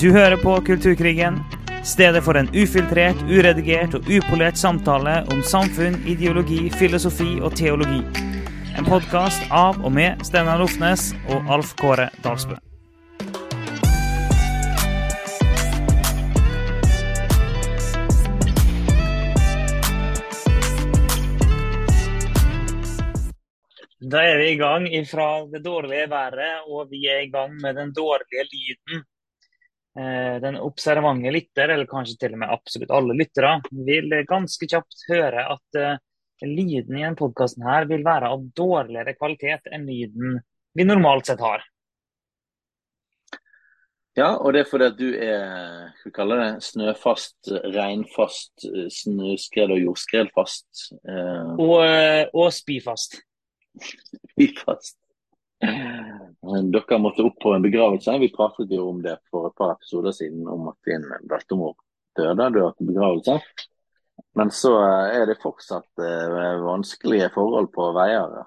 Du hører på Kulturkrigen, stedet for en ufiltrert, uredigert og upolert samtale om samfunn, ideologi, filosofi og teologi. En podkast av og med Steinar Lofnes og Alf Kåre Dalsbø. Da er vi i gang fra det dårlige været, og vi er i gang med den dårlige lyden. Eh, Den observante lytter, eller kanskje til og med absolutt alle lyttere, vil ganske kjapt høre at eh, lyden i denne podkasten vil være av dårligere kvalitet enn lyden vi normalt sett har. Ja, og det er fordi at du er skal vi kalle det, snøfast, regnfast, snøskred- og jordskredfast. Eh, Og, eh, og spyfast. fast. Dere måtte opp på en begravelse. Vi pratet jo om det for et par episoder siden, om at din bestemor døde. Du har begravelse. Men så eh, er det fortsatt eh, vanskelige forhold på veier.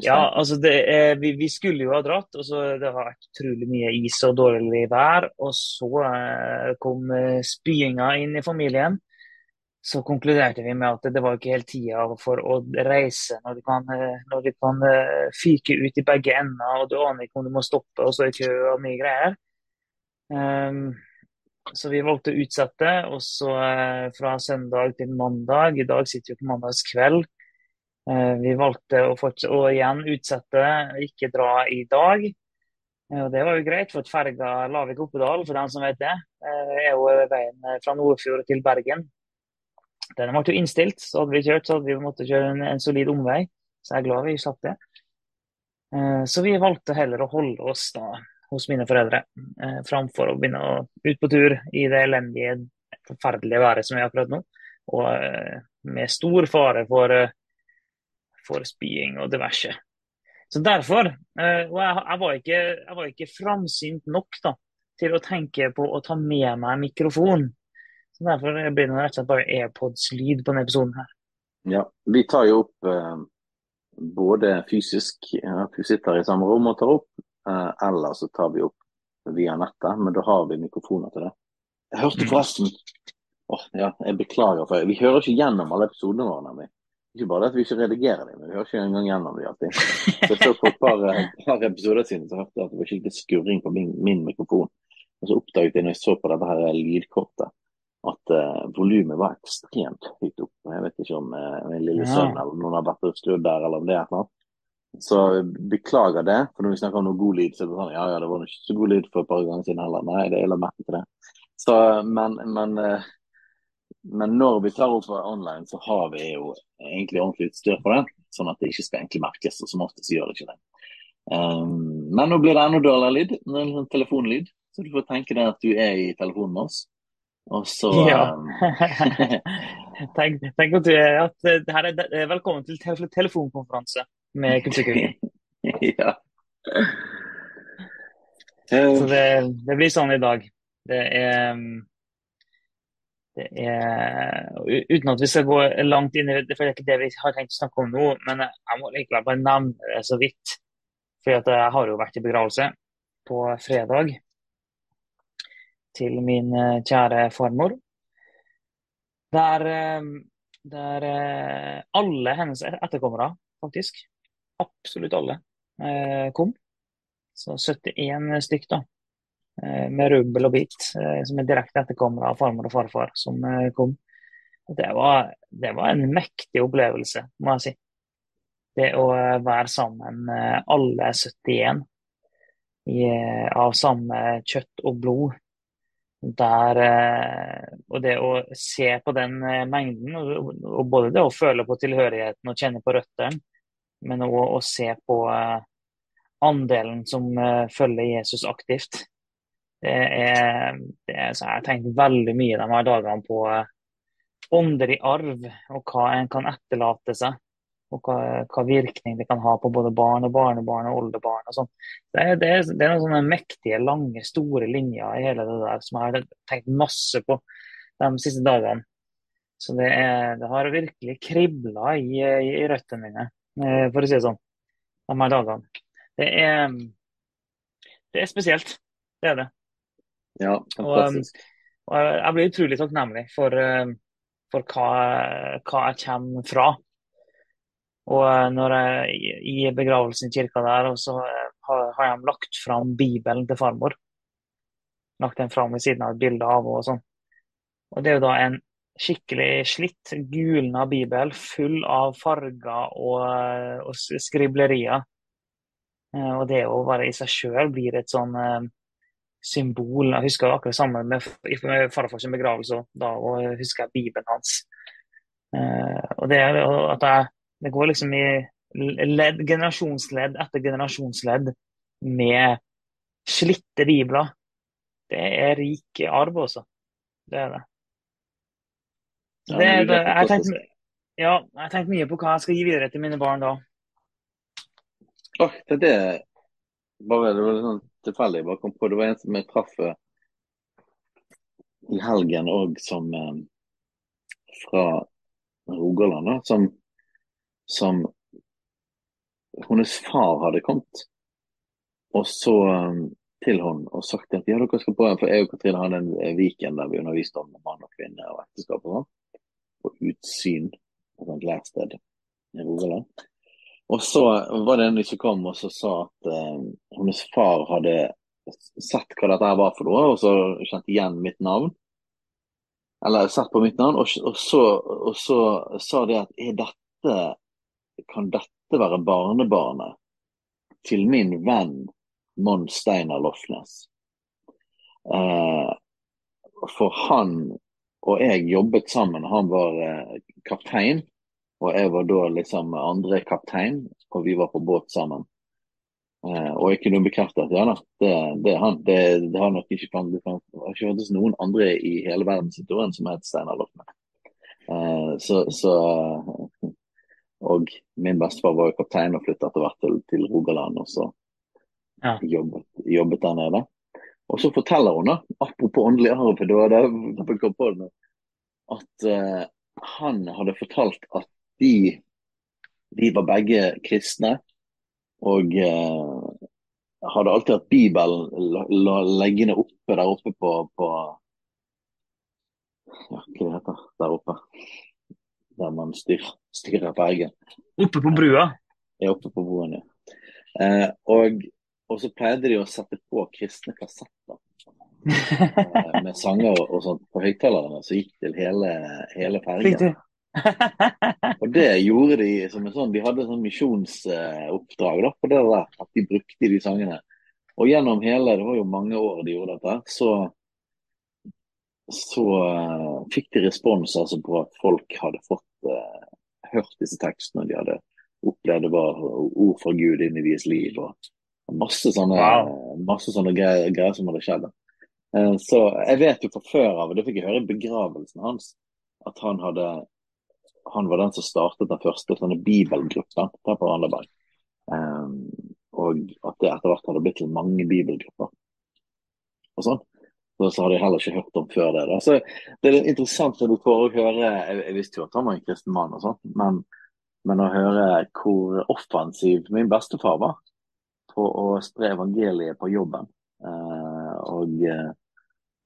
Ja, altså det vi, vi skulle jo ha dratt, og så det har vært utrolig mye is og dårlig vær. Og så eh, kom spyinga inn i familien. Så konkluderte vi med at det var ikke helt tida for å reise når du kan, eh, når du kan eh, fyke ut i begge ender, og du aner ikke om du må stoppe, og så i kø og mye greier. Um, så vi valgte å utsette, og så eh, fra søndag til mandag. I dag sitter vi på mandagskveld. Uh, Vi valgte å, å igjen utsette, ikke dra i dag. Og det var jo greit, for at ferga Lavik-Oppedal, for den som vet det, er jo veien fra Nordfjord til Bergen. Den ble jo innstilt, så hadde vi kjørt, så hadde vi måttet kjøre en, en solid omvei. Så jeg er glad vi slapp det. Eh, Så vi valgte heller å holde oss da hos mine foreldre, eh, framfor å begynne å ut på tur i det elendige, forferdelige været som vi har prøvd nå. Og eh, med stor fare for, for spying og diverse. Så derfor, og jeg, jeg, var ikke, jeg ikke framsynt nok da, til å tenke på å ta med meg mikrofon. Så Derfor blir det rett og slett bare AirPods-lyd på denne episoden her. Ja, vi tar jo opp eh, både fysisk, at vi sitter i samme rom og tar opp, eh, eller så tar vi opp via nettet, men da har vi mikrofoner til det. Jeg hørte forresten Åh, ja, jeg beklager, for vi hører ikke gjennom alle episodene våre. nemlig. Ikke bare det at vi ikke redigerer dem, men vi hører ikke engang gjennom dem alltid. Så jeg så på et par, eh, par episoder siden så hørte jeg at det var skikkelig skurring på min, min mikrofon. Og så oppdaget jeg når jeg så på dette her lydkortet, at uh, volumet var ekstremt høyt opp. Jeg vet ikke om uh, min lille Ja. sønn eller noen har vært og skrudd der, eller om det er noe. Så beklager det, for når vi snakker om noe god lyd, så er det sånn ja, ja, det var ikke så god lyd for et par ganger siden heller. Nei, det jeg la merke til det. Så, men, men, uh, men når vi tar opp online, så har vi jo egentlig ordentlig utstyr for det, sånn at det ikke skal egentlig merkes, og som oftest gjør det ikke det. Um, men nå blir det enda dårligere lyd, Nå er en sånn telefonlyd, så du får tenke deg at du er i telefonen med oss. Og så Ja. um, tenk, tenk at, at det her er, velkommen til tele telefonkonferanse med Kulturkrigen. ja. Så Eh, det, det blir sånn i dag. Det er mm, det er, Uten at vi skal gå langt inn i det, for det er ikke det vi har tenkt å snakke om nå, men jeg må likevel bare nevne det så vidt. For jeg har jo vært i begravelse på fredag til min eh, kjære farmor. Der, eh, der eh, alle hennes etterkommere, faktisk, absolutt alle, kom. Så 71 stykk, da med rubbel og bit, som er direkte etterkommere av farmor og farfar som kom. Det var, det var en mektig opplevelse, må jeg si. Det å være sammen alle 71 i, av samme kjøtt og blod. Der, eh, og det å se på den eh, mengden, og, både det å føle på tilhørigheten og kjenne på røttene, men òg å se på eh, andelen som følger Jesus aktivt. Det er, det er så jeg har tenkt veldig mye de her dagene på eh, åndelig arv, og hva en kan etterlate seg. Og hva, hva virkning det kan ha på både barn og barnebarn og oldebarn. og sånn. Det, det, det er noen sånne mektige, lange, store linjer i hele det der som jeg har tenkt masse på de siste dagene. Så det, er, det har virkelig kribla i, i, i røttene mine, eh, for å si det sånn, de her dagene. Det er, det er spesielt. Det er det. Ja, fantastisk. Og, og jeg blir utrolig takknemlig for, for hva, hva, jeg kommer fra. Og når jeg i begravelsen i kirka der, og så har, har jeg lagt fram Bibelen til farmor. Lagt den fram ved siden av et bilde av henne og sånn. Og det er jo da en skikkelig slitt, gulna bibel full av farger og, og skriblerier. Eh, og det å være i seg sjøl blir et sånn eh, symbol. Jeg husker akkurat sammen med, med begravelse. Da og husker jeg bibelen hans. Eh, og det er at jeg, det går liksom i ledd, generasjonsledd etter generasjonsledd med slitte bibler. Det er rik arv, også. Det er det. det, det jeg tenkte ja, jeg tenkte mye på hva jeg skal gi videre til mine barn da. Oh, det, det, bare, det var litt sånn tilfeldig. Jeg bare kom på, Det var en som jeg traff eh, i helgen òg, som eh, fra Rogaland, som, som hennes far hadde kommet. Og så um, til henne og sagt at ja, dere skal på For jeg og Katrine hadde en Viken der vi underviste om mann og kvinne og ekteskap og sånn. På Utsyn, et lærsted i Rogaland. Og så var det en som kom og så sa at eh, hennes far hadde sett hva dette var for noe, og så kjente igjen mitt navn. Eller sett på mitt navn, og, og, så, og så, sa de at er dette Kan dette være barnebarnet til min venn Mons Steinar Lofnes. Eh, for han og jeg jobbet sammen. Han var eh, kaptein, og jeg var da liksom andre kaptein, og vi var på båt sammen. Eh, og jeg kunne bekrefte at ja det, det er han. Det, det har nok ikke fantes noen andre i hele verdenshistorien som het Steinar Lofnes. Eh, så, så og min bestefar var jo kaptein og flytta etter hvert til, til Rogaland. og så ja. jobbet, jobbet, der nede. Og så forteller hun, da, apropos åndelig arv, det var det kom på det, at uh, han hadde fortalt at de, de var begge kristne. Og uh, hadde alltid hatt Bibelen liggende oppe der oppe på, på ja, hva det heter der oppe? Der man styrer, styrer fergen. Oppe på brua? Ja, oppe på broen, ja. Eh, og og så pleide de å sette på kristne kassetter eh, med sanger og sånt på høyttalerne som gikk til hele, hele fergen. og det gjorde de som en sånn De hadde sånn misjonsoppdrag da, på det der, at de brukte de sangene. Og gjennom hele, det var jo mange år de gjorde dette, så, så uh, fikk de respons altså på at folk hadde fått uh, hørt disse tekstene. De hadde opplevd det var ord fra Gud inn i deres liv. og Masse sånne, wow. masse sånne greier, greier, som hadde skjedd. Uh, så jeg vet jo fra før av, og det fikk jeg høre i begravelsen hans, at han hadde han var den som startet den første sånne bibelgruppen der på Randaberg. Um, og at det etter hvert hadde blitt til mange bibelgrupper. Og sånn. Så, så hadde jeg heller ikke hørt om før det. Da. Så Det er interessant når du får å høre Jeg, jeg visste jo at han var en kristen mann, og sånt, men, men å høre hvor offensiv min bestefar var på å spre evangeliet på jobben. Eh, og uh,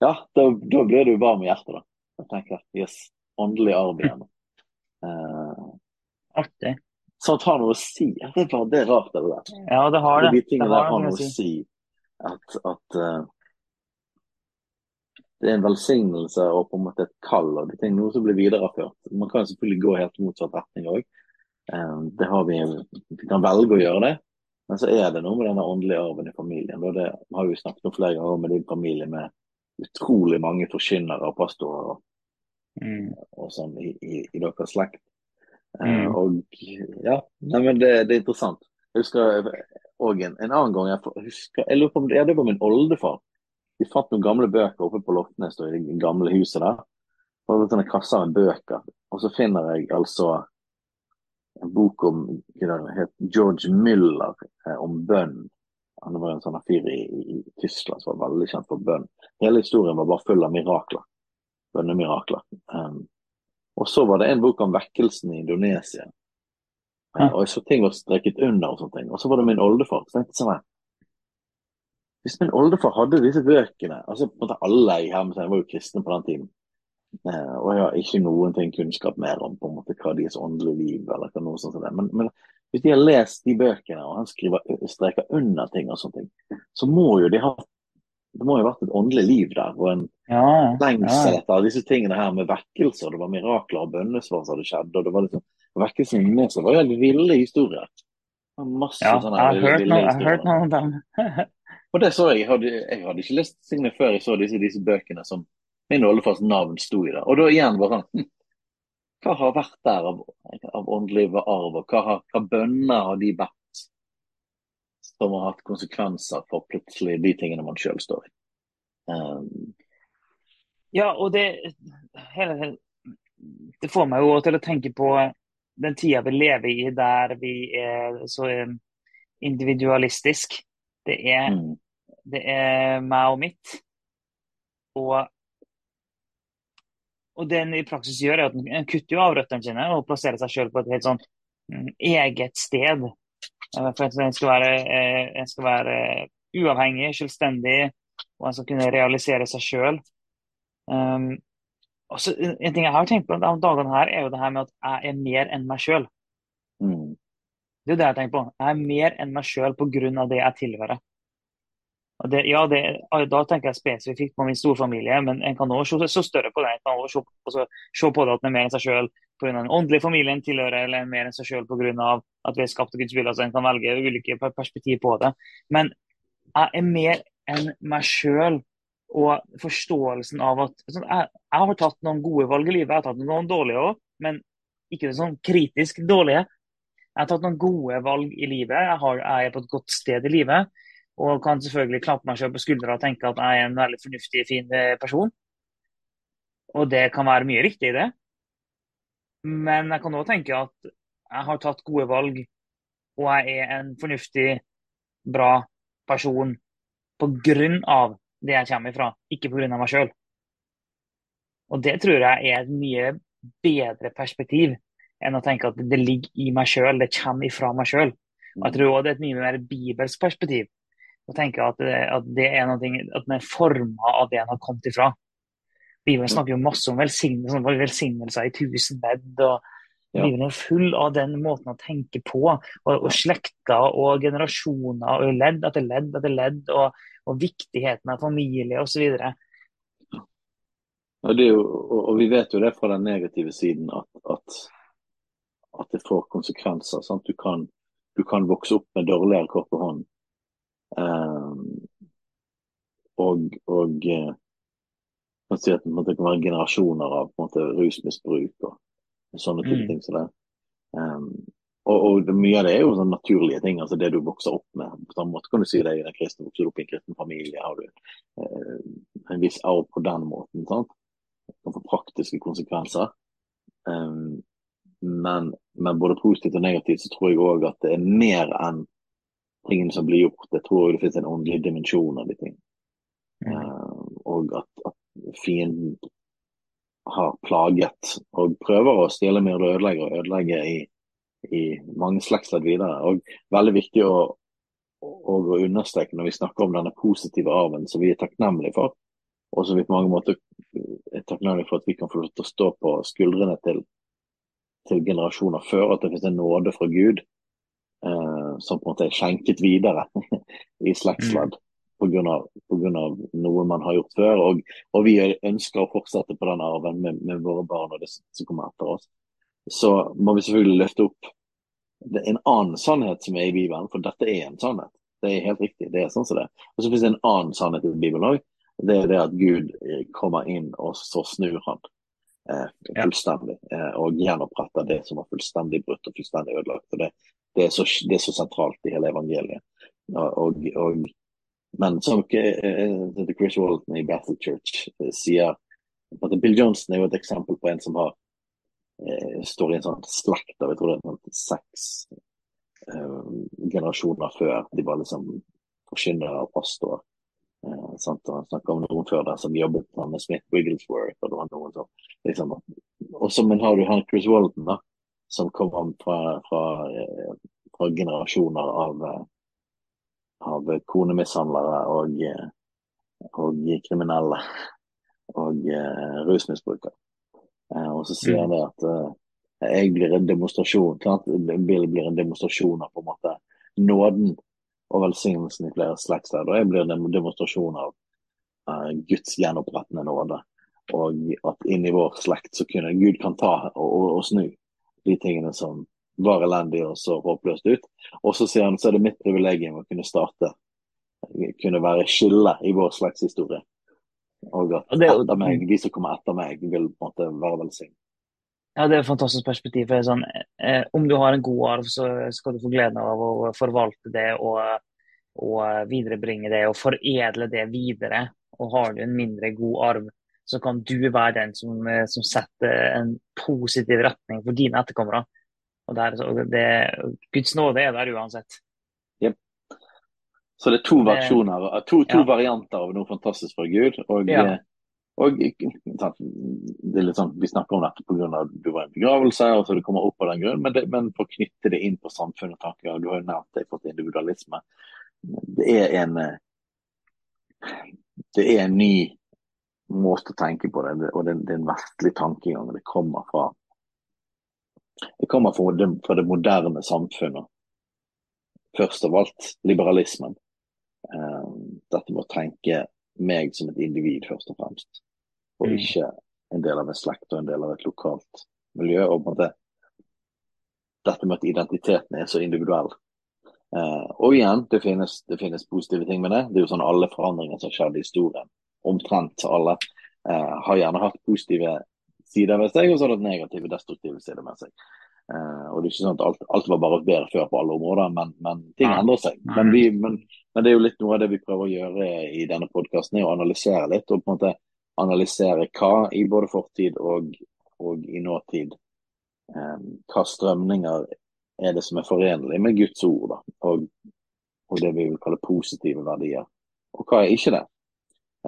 ja, da, da, blir du varm i hjertet, da. Jeg tenker yes, åndelig arv igjen. Eh, Artig. Sånt har noe å si. Det er, det rart, det der. Ja, det har det. De tingene der har noe å si. At, at uh, det er en velsignelse og på en måte et kall. og det er noe som blir videreført. Man kan selvfølgelig gå helt motsatt retning òg. Det har vi, vi kan velge å gjøre det, men så er det noe med denne åndelige arven i familien. og Det har vi snakket om flere ganger med din familie, med utrolig mange forkynnere og pastorer og, mm. og sånn i, i, i, deres slekt. Eh, mm. Og ja, nei, men det, det, er interessant. Jeg husker òg en, en, annen gang jeg husker, jeg lurer på om ja, det var min oldefar. Vi fant noen gamle bøker oppe på Loftnes i det gamle huset der. Og sånne kasser med bøker. Og så finner jeg altså en bok om het George Müller eh, om bønn. Han var en sånn fyr i, i, Tyskland som var veldig kjent for bønn. Hele historien var bare full av mirakler. Bønnemirakler. Um, og så var det en bok om vekkelsen i Indonesia. Ja. Og så ting var streket under og sånne ting. Og så var det min oldefar. Så tenkte jeg sånn hvis min oldefar hadde disse bøkene altså på en måte Alle i hermetegn var jo kristne på den tiden. Eh, og jeg har ikke noen ting kunnskap mer om på en måte hva deres åndelige liv eller noe sånt som det. Men, men, hvis de har lest de bøkene, og han skriver, streker under ting og sånne ting, så må jo de ha det må jo ha vært et åndelig liv der, og en Ja, lengsel ja. etter disse tingene her med vekkelser. det var mirakler og bønnesvar som hadde skjedd, og det var liksom Vekkelsen i det var jo helt ville historier. Masse Ja, sånne jeg har hørt noen, noe om dem. Og det så jeg. Hadde, jeg hadde ikke lest Signe før jeg så disse, disse bøkene som min oldefars navn sto i. det. Og da igjen var han hm, Hva har vært der av, av åndelig arv, og hva, har, hva bønner har de vært som har hatt konsekvenser for plutselig de tingene man sjøl står i? Um, Ja, og det, hele, det får meg jo til å tenke på den tida vi lever i der vi er så eh, individualistisk. Det er, mm, det er meg og mitt. Og, og det en i praksis gjør, er at en kutter jo av røttene sine og plasserer seg sjøl på et helt sånn mm, eget sted. Eh, For en skal være, eh, en skal være uavhengig, selvstendig, og en skal kunne realisere seg sjøl. Um, en en ting jeg har tenkt på de dagene her, er jo det her med at jeg er mer enn meg sjøl. mm, Det er det jeg tenker på. Jeg er mer enn meg sjøl pga. det jeg tilhører. Det, ja, det, da tenker jeg spesifikt på min storfamilie, men en kan også se større på det. En kan også se, på- se på det at en er mer enn seg sjøl pga. den åndelige familien tilhører, eller er mer enn seg sjøl pga. at vi er skapt av Guds vilje. Altså en kan velge ulike perspektiv på det. Men jeg er mer enn meg sjøl. Og forståelsen av at sånn, jeg, jeg har tatt noen gode valg i livet, jeg har tatt noen dårlige òg, men ikke sånn kritisk dårlige. Jeg har tatt noen gode valg i livet. Jeg, har, jeg er på et godt sted i livet. Og kan selvfølgelig klappe meg selv på skuldra og tenke at jeg er en veldig fornuftig, fin eh, person. Og det kan være mye riktig i det. Men jeg kan òg tenke at jeg har tatt gode valg, og jeg er en fornuftig, bra person på grunn av det jeg kommer ifra, ikke på grunn av meg sjøl. Og det tror jeg er et mye bedre perspektiv enn å tenke at det ligger i meg sjøl, det kommer ifra meg sjøl. Jeg tror òg det er et mye mer bibelsk perspektiv å tenke at det, at det er noe, at den er forma av det en har kommet ifra. Bibelen snakker jo masse om velsignelse, sånn velsignelser i tusen ledd. og Ja. Bibelen er full av den måten å tenke på. Og, og slekter og generasjoner og ledd etter ledd etter ledd. Og, og viktigheten av familie osv. og, det er jo, og, og vi vet jo det fra den negative siden at, at, at det får konsekvenser. Sant? Du, kan, du kan vokse opp med dårligere kort på hånden. Um, og og eh, man si at det kan være generasjoner av måte, rusmisbruk og sånne type Mm. ting det. Um, og, og mye av det er jo sånn naturlige ting, altså det du vokser opp med. På samme måte kan du si det i den kristne, vokser du opp i en kristen familie, har du eh, en viss arv på den måten. sant? Det kan få praktiske konsekvenser. Um, men, men både positivt og negativt så tror jeg òg at det er mer enn tingene som blir gjort. Jeg tror det finnes en åndelig dimensjon av de tingene. Mm. Uh, og at, at fienden har plaget og prøver å stjele mer og ødelegge og ødelegge i, i mange slektsledd videre. Og veldig viktig å, å, å understreke når vi snakker om denne positive arven som vi er takknemlige for, og som vi på mange måter er takknemlige for at vi kan få lov til å stå på skuldrene til, til generasjoner før, at det finnes en nåde fra Gud eh, som på en måte er skjenket videre i slektsledd grunn av noe man har gjort før. Og, og vi ønsker å fortsette på den arven med, med våre barn og det som kommer etter oss. Så må vi selvfølgelig løfte opp det er en annen sannhet som er i Bibelen, for dette er en sannhet. Det er helt riktig. det er sånn som det. er. Og så finnes det en annen sannhet i Bibelen òg. Det er det at Gud eh, kommer inn og så snur han eh, fullstendig. Eh, og gjenopprette det som var fullstendig brutt og fullstendig ødelagt. Og det, det, er så, det er så sentralt i hele evangeliet. Og, og, men som eh, eh, Chris Walton i Battle Church sier at Bill Johnson er jo et eksempel på en som har står i en sånn slakt av jeg tror det er sånn seks eh, generasjoner før de var liksom forkynnere og pastorer. Eh, sant? Og Han snakka om noen før der som jobbet med Smith Wigglesworth. og det var noen som liksom, Og så har du han Chris Walton, da, som kommer fra, fra, eh, fra generasjoner av, eh, av konemishandlere og, og kriminelle og uh, rusmisbrukere. Uh, og så sier han mm. det at uh, jeg blir en demonstrasjon Bill blir en demonstrasjon av på en måte nåden og velsignelsen i flere slags Og jeg blir en demonstrasjon av Guds gjenopprettende nåde. Og at inni vår slekt så kunne Gud kan ta og, og, og snu de tingene som var elendige og så håpløst ut. Og så sier han så er det mitt privilegium å kunne starte, kunne være skillet i vår slektshistorie. Og at etter meg, de som kommer etter meg, vil på en måte være velsignet. Ja, Det er et fantastisk perspektiv. sånn, eh, Om du har en god arv, så skal du få gleden av å forvalte det og, og viderebringe det og foredle det videre. Og har du en mindre god arv, så kan du være den som, eh, som setter en positiv retning for dine etterkommere. Og der, det, Guds nåde er der uansett. Yep. Så det er to versjoner, to, to ja. varianter av noe fantastisk fra Gud. Og, ja. Eh, og sånn, Vi snakker om dette pga. at du var i en begravelse, og så du kommer opp av den grunn, men, det, men for å knytte det inn på samfunnet og tanker, du har jo nevnt det til individualisme. Det er en eh, det er en ny måte å tenke på det, og det, det er en vestlig tankegang. Det kommer fra det kommer fra det, fra det moderne samfunnet. Først av alt liberalismen. Uh, dette med å tenke meg som et individ, først og fremst. Og mm. ikke en del av en slekt og en del av et lokalt miljø. og på en måte Dette med at identiteten er så individuell. Eh, og igjen, det finnes, det finnes, positive ting med det. Det er jo sånn alle forandringer som har skjedd i historien, omtrent alle, eh, har gjerne hatt positive sider ved seg, og så har det negative, destruktive sider med seg. Eh, og det er ikke sånn at alt, alt, var bare bedre før på alle områder, men, men ting endrer seg. Men, vi, men, men, det er jo litt noe av det vi prøver å gjøre i denne podkasten, å analysere litt. Og på en måte analysere hva i både fortid og, og i nåtid eh, Hva strømninger er det som er forenlig med Guds ord, da, og, og det vi vil kalle positive verdier. Og hva er ikke det?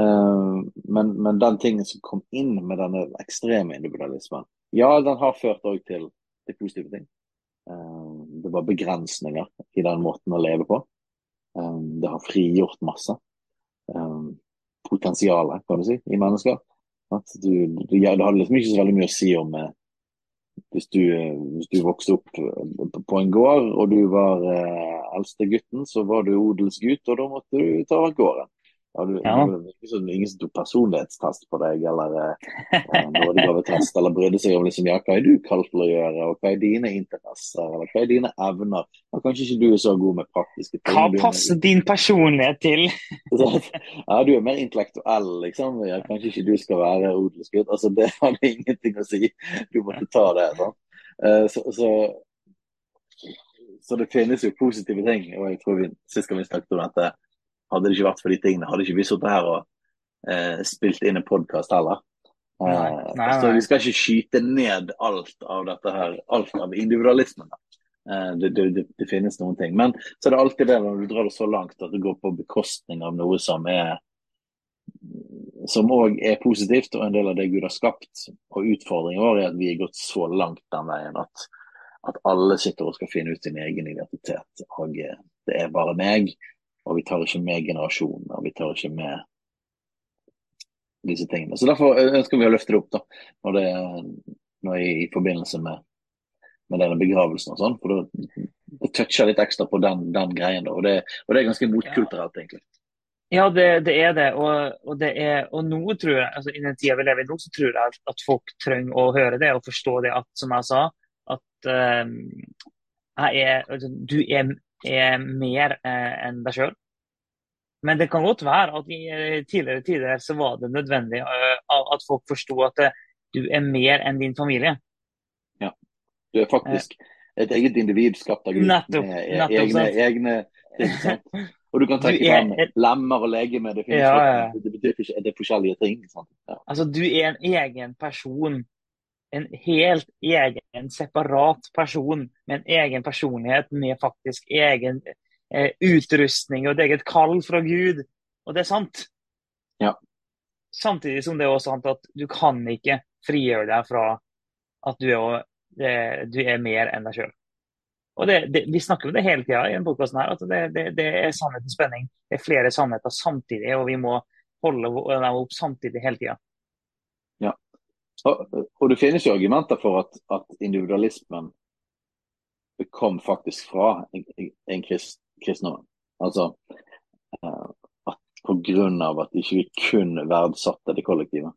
Uh, men, men, den tingen som kom inn med denne ekstreme individualismen, ja, den har ført òg til, til, positive ting. Uh, det var begrensninger i den måten å leve på. Uh, det har frigjort masse. potensial, kan du si, i mennesker. At du, du, ja, det hadde liksom ikke så veldig mye å si om hvis du, hvis du vokste opp på en gård og du var eldste gutten, så var du odelsgutt, og da måtte du ta over gården. Ja, du, ja. Sånn, ingen personlighetstest på deg, eller eh, nådegavetest, eller brydde seg om liksom, ja, hva er du kalt til å gjøre, og hva er dine interesser, eller hva er dine evner? Ja, kanskje ikke du er så god med praktiske ting. Hva passer din personlighet til? ja, du er mer intellektuell, liksom. Ja, kanskje ikke du skal være odelsgutt. Altså, det hadde ingenting å si. Du måtte ta det. sånn. Uh, så, så, så, det finnes jo positive ting, og jeg tror vi, sist gang vi snakket om dette hadde det ikke vært for de tingene, hadde ikke vi sittet her og eh, spilt inn en podkast heller. Eh, nei, nei, nei. Så vi skal ikke skyte ned alt av dette her, alt av individualismen. Eh, det, det, det, finnes noen ting. Men så er det alltid det når du drar det så langt at det går på bekostning av noe som er som òg er positivt, og en del av det Gud har skapt. Og utfordringen vår er at vi er gått så langt den veien at, at alle sitter og skal finne ut sin egen identitet. Og eh, det er bare meg, og vi tar ikke med generasjonen, og vi tar ikke med disse tingene. Så Derfor ønsker vi å løfte det opp da, når det, når i, i, forbindelse med, med denne begravelsen. og sånn, for det toucher litt ekstra på den, den greien. da, og det, og det, er ganske motkulturelt, egentlig. Ja, det, det, er det. Og, og, det er, og nå tror jeg, altså i den tida vi lever i nå, så tror jeg at folk trenger å høre det og forstå det at, som jeg sa, at um, jeg er, altså, du er er mer eh, enn deg sjøl. Men det kan godt være at i eh, tidligere tider så var det nødvendig uh, at folk forsto at du er mer enn din familie. Ja, du er faktisk et eget individ skapt av Gud. Nettopp. nettopp egne, egne ting. Og du kan trekke frem lemmer og legeme. Det, ja, ja. det betyr ikke det er forskjellige ting. Ja. Altså, du er en egen person en helt egen, separat person med en egen personlighet, med faktisk egen eh, utrustning og et eget kall fra Gud. Og det er sant. Ja. Samtidig som det er også sant at du kan ikke frigjøre deg fra at du er, du er mer enn deg sjøl. Og det, det, Vi snakker om det hele tida i denne podkasten, at det, det, det er sannhetens spenning. Det er flere sannheter samtidig, og vi må holde dem opp samtidig hele tida. Og, det finnes jo argumenter for at, at individualismen kom faktisk fra en, en krist, kristendom. Altså uh, at pga. at ikke vi kun verdsatte det kollektive,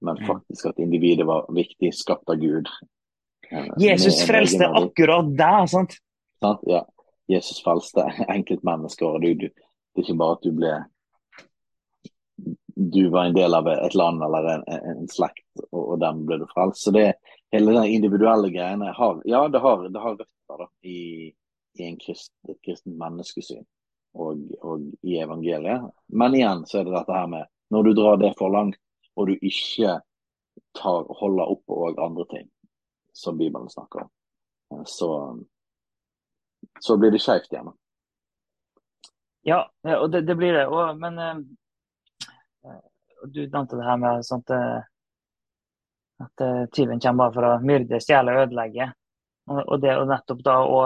men mm. faktisk at individet var viktig, skapt av Gud. Uh, Jesus frelste akkurat deg, sant? sant? Ja. Jesus frelste enkeltmennesker. du, du, Det er ikke bare at du ble du var en del av et land eller en, en slekt, og, og dem ble du frelst. Så det, hele den individuelle greiene har, ja, det har, det har røtter da, i, i krist, et kristent menneskesyn og, og, i evangeliet. Men igjen så er det dette her med når du drar det for langt, og du ikke tar, holder opp òg andre ting som Bibelen snakker om, så, så blir det skeivt igjen. Ja, og det, det blir det. Og, men eh, du nevnte det her med sånt, eh, at uh, tyven kommer bare for å myrde, stjele og ødelegge. Og det å nettopp da å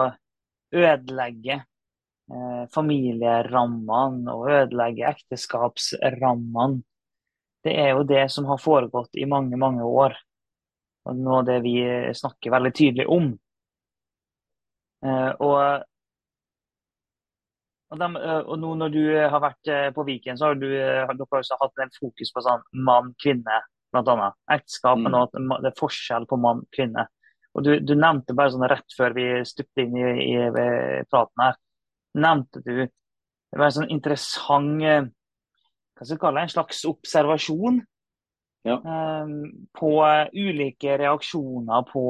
ødelegge eh, familierammene og ødelegge ekteskapsrammene, det er jo det som har foregått i mange, mange år. Og noe av det vi snakker veldig tydelig om. Eh, og og, de, eh, og, nå når du har vært eh, på Viken, så har du dere også hatt en fokus på sånn mann-kvinne, bl.a. Ekteskap, mm. men det er forskjell på mann-kvinne. Og du, du, nevnte bare sånn rett før vi stupte inn i, i, i praten her, nevnte du det var en sånn interessant hva skal jeg kalle det, en slags observasjon ja. um, på ulike reaksjoner på,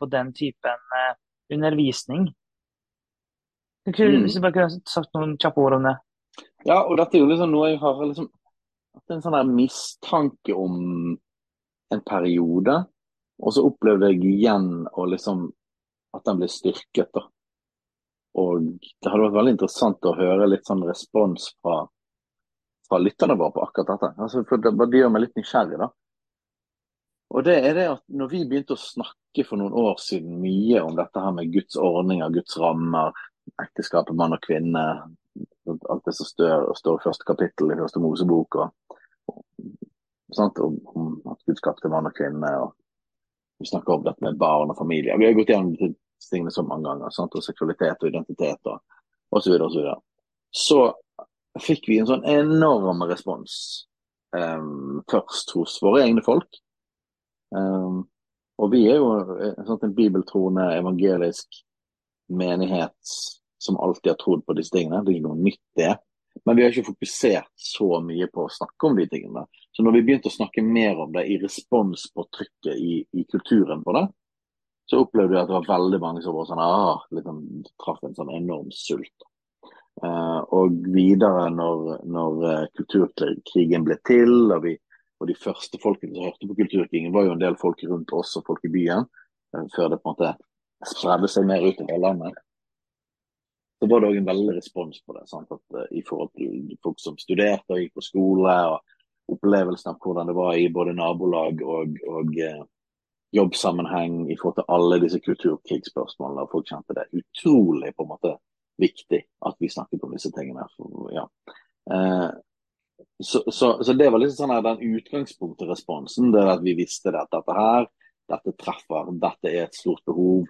på den typen undervisning. Mm. Hvis du bare kunne sagt noen kjappe ord om det. Ja, og dette er jo liksom noe jeg har liksom en sånn der mistanke om en periode. Og så opplevde jeg igjen liksom at den ble styrket. da. Og det hadde vært veldig interessant å høre litt sånn respons fra, fra lytterne våre på akkurat dette. Altså, for det, det gjør meg litt nysgjerrig, da. Og det er det at når vi begynte å snakke for noen år siden mye om dette her med Guds ordninger, Guds rammer, ekteskapet mann og kvinne. Alt det som står, står i første kapittel i første Mosebok. Og, og, om, om, at Gud skapte mann og kvinne. og Vi snakker om dette med barn og familie. Vi har gått gjennom disse tingene så mange ganger. Sant? Og seksualitet og identitet og osv. Så, videre, og så, så fikk vi en sånn enorm respons um, først hos våre egne folk. Um, og vi er jo sant, en bibeltroende evangelisk menighet som alltid har trodd på disse tingene. Det er ikke noe nytt, det. Men vi har ikke fokusert så mye på å snakke om de tingene. Så når vi begynte å snakke mer om det i respons på trykket i, i kulturen på det, så opplevde vi at det var veldig mange som var sånn, ah, liksom, traff en sånn enorm sult. Uh, og videre når, når uh, kulturkrigen ble til, og, vi, og, de første folkene som hørte på kulturkrigen, var jo en del folk rundt oss og folk i byen, uh, før det på en måte spredde seg mer ut i hele landet så var det òg en veldig respons på det. At, uh, I forhold til folk som studerte og gikk på skole, og opplevelsen av hvordan det var i både nabolag og, og uh, jobbsammenheng i forhold til alle disse kulturkrigsspørsmålene. Folk kjente det utrolig på en måte viktig at vi snakket om disse tingene. For, ja. uh, så, så, så, det var liksom sånn her, den utgangspunktet responsen. det At vi visste det, at dette her, dette treffer, dette er et stort behov.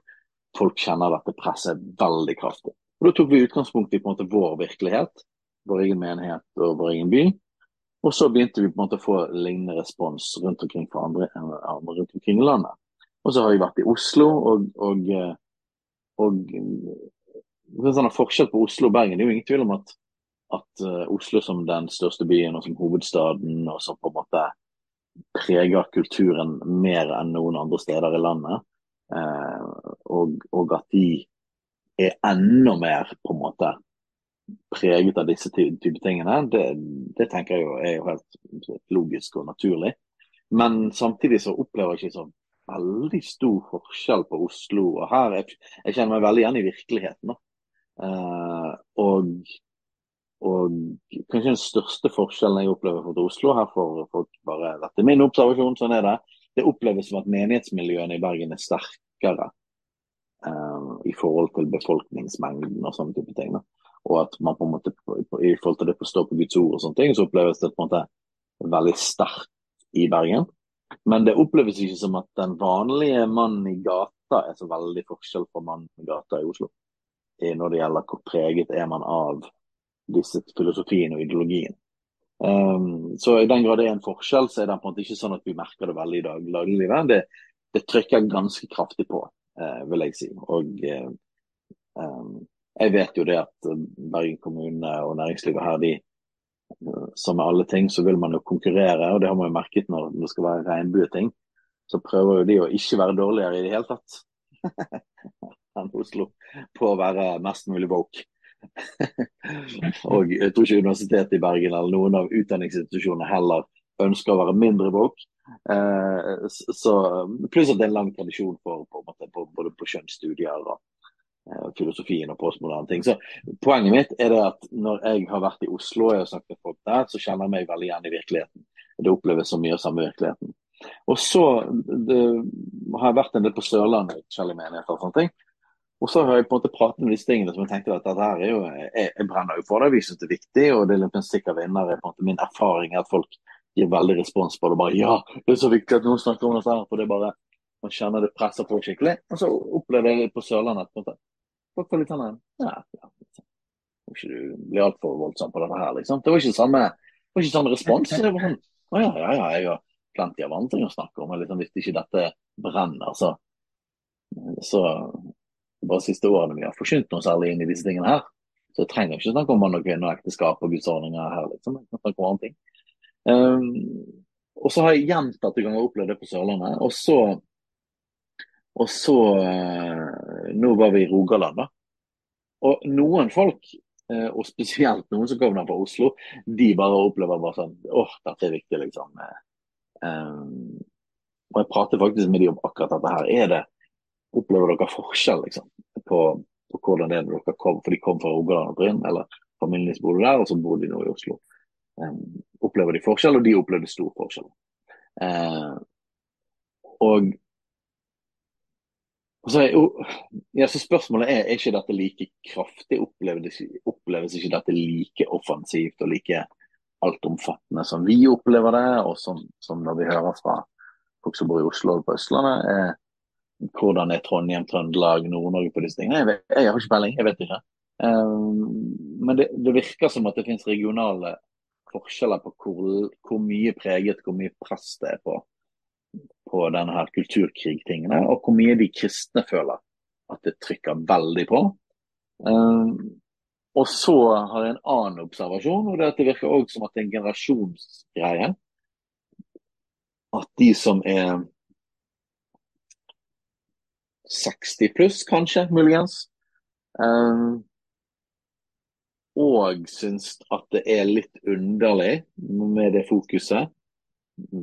Folk kjenner dette presset veldig kraftig. Og Da tok vi utgangspunkt i på en måte vår virkelighet, vår egen menighet og vår egen by. Og så begynte vi på en måte å få lignende respons rundt omkring fra andre, andre rundt omkring i landet. Og så har vi vært i Oslo, og, og, og det er sånn forskjell på Oslo og Bergen. Det er jo ingen tvil om at, at uh, Oslo som den største byen og som hovedstaden, og som på en måte preger kulturen mer enn noen andre steder i landet, eh, og, og, at de er enda mer på en måte preget av disse type tingene, det, det, tenker jeg jo er jo helt logisk og naturlig. Men samtidig så opplever jeg ikke så veldig stor forskjell på Oslo og her. Jeg, jeg kjenner meg veldig igjen i virkeligheten. Uh, og, og, kanskje den største forskjellen jeg opplever fra Oslo her for folk bare Dette er min observasjon, sånn er det. Det oppleves som at menighetsmiljøene i Bergen er sterkere uh, i forhold til befolkningsmengden og sånne type ting. Da. Og at man på en måte, i forhold til det å stå på Guds ord og sånne ting, så oppleves det på en måte veldig sterkt i Bergen. Men det oppleves ikke som at den vanlige mannen i gata er så veldig forskjell fra mannen i gata i Oslo. Når det gjelder hvor preget er man av disse filosofiene og ideologien. Um, så i den grad det er en forskjell, så er det på en måte ikke sånn at vi merker det veldig i dag, dagliglivet. Det, det trykker ganske kraftig på, vil jeg si. Og uh, um, jeg vet jo det at Bergen kommune og næringslivet her, de, som med alle ting, så vil man jo konkurrere. Og det har man jo merket når det skal være regnbueting. Så prøver jo de å ikke være dårligere i det hele tatt enn Oslo på å være mest mulig woke. og jeg tror ikke Universitetet i Bergen eller noen av utdanningsinstitusjonene heller ønsker å være mindre woke. Eh, så, pluss at det er en lang tradisjon for, på, på, både på kjønnsstudier og eh, filosofien og postmoderne ting. Så Poenget mitt er det at når jeg har vært i Oslo og jeg har snakket med folk der, så kjenner jeg meg veldig igjen i virkeligheten. Det oppleves så mye av samme virkeligheten. Og så det, har jeg vært en del på Sørlandet, forskjellige menigheter og sånne ting. Og så har jeg på en måte pratet med disse tingene som jeg tenkte at dette her er jo, jeg, jeg brenner jo for det, vi syns det er viktig. Og det er litt en sikker vinner. på en måte Min erfaring er at folk gir veldig respons på det. bare ja, det er så viktig at noen snakker om dette her. For det er bare man kjenner det presser på skikkelig. Og så opplever jeg det på Sørlandet. på en måte. Litt sånn ja, ja, liksom. Må ikke du bli altfor voldsom på dette her, liksom. Det var ikke samme, var ikke samme respons. Det var sånn, å ja, ja, ja, jeg har plenty av andre ting å snakke om. Liksom, hvis ikke dette brenner, så, så bare siste årene vi har forsynt noe særlig inn i disse tingene her. Så jeg trenger ikke snakke om mann og kvinne og ekteskap og gudsordninger her, liksom. Jeg kan snakke om andre ting. Um, og så har jeg gjentatte ganger opplevd det på Sørlandet. Og så, og så uh, Nå var vi i Rogaland, da. Og noen folk, uh, og spesielt noen som kommer fra Oslo, de bare opplever bare sånn åh, dette er viktig, liksom. Um, og jeg prater faktisk med de om akkurat dette her. Er det Opplever dere forskjell liksom, på, på, hvordan det er når dere kom, for de kom fra Rogaland og Bryn, eller familien deres bodde der, og så bor de nå i Oslo. Um, opplever de forskjell, og de opplevde stor forskjell. Eh, og så, ja, så Spørsmålet er er ikke dette like kraftig. Oppleves, oppleves ikke dette like offensivt og like altomfattende som vi opplever det, og som, som når vi hører fra folk som bor i Oslo og på Østlandet? Eh, hvordan er Trondheim, Trøndelag, Nord-Norge på disse tingene? Jeg, vet, jeg, har ikke peiling, jeg vet ikke. Um, men det, det, virker som at det finnes regionale forskjeller på hvor, hvor, mye preget, hvor mye press det er på, på denne her kulturkrigtingene, og hvor mye de kristne føler at det trykker veldig på. Um, og så har jeg en annen observasjon, og det er at det virker også som at det er en generasjonsgreie. At de som er 60 pluss, kanskje, muligens. Um, og syns at det er litt underlig med det fokuset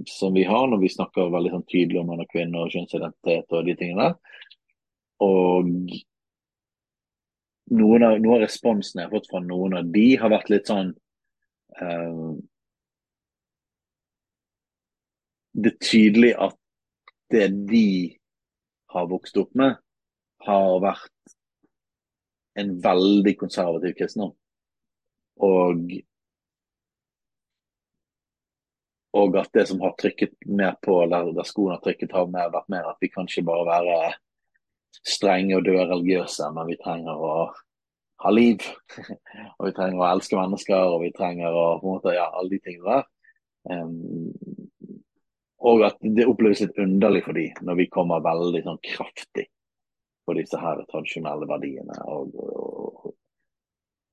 som vi har når vi snakker veldig sånn tydelig om mann og kvinne og kjønnsidentitet og de tingene. Og noen av, noen av responsene jeg har fått fra noen av de, har vært litt sånn um, Det er tydelig at det de har vokst opp med, har vært en veldig konservativ kristendom. Og, og at det som har trykket mer på, eller der skoen har trykket, har mer, vært mer at vi kan ikke bare være strenge og døde religiøse, men vi trenger å ha liv. og vi trenger å elske mennesker, og vi trenger å på en måte, ja, alle de tingene der. Um, og at det oppleves litt underlig for dem når vi kommer veldig sånn kraftig på disse her tradisjonelle verdiene. Og, og,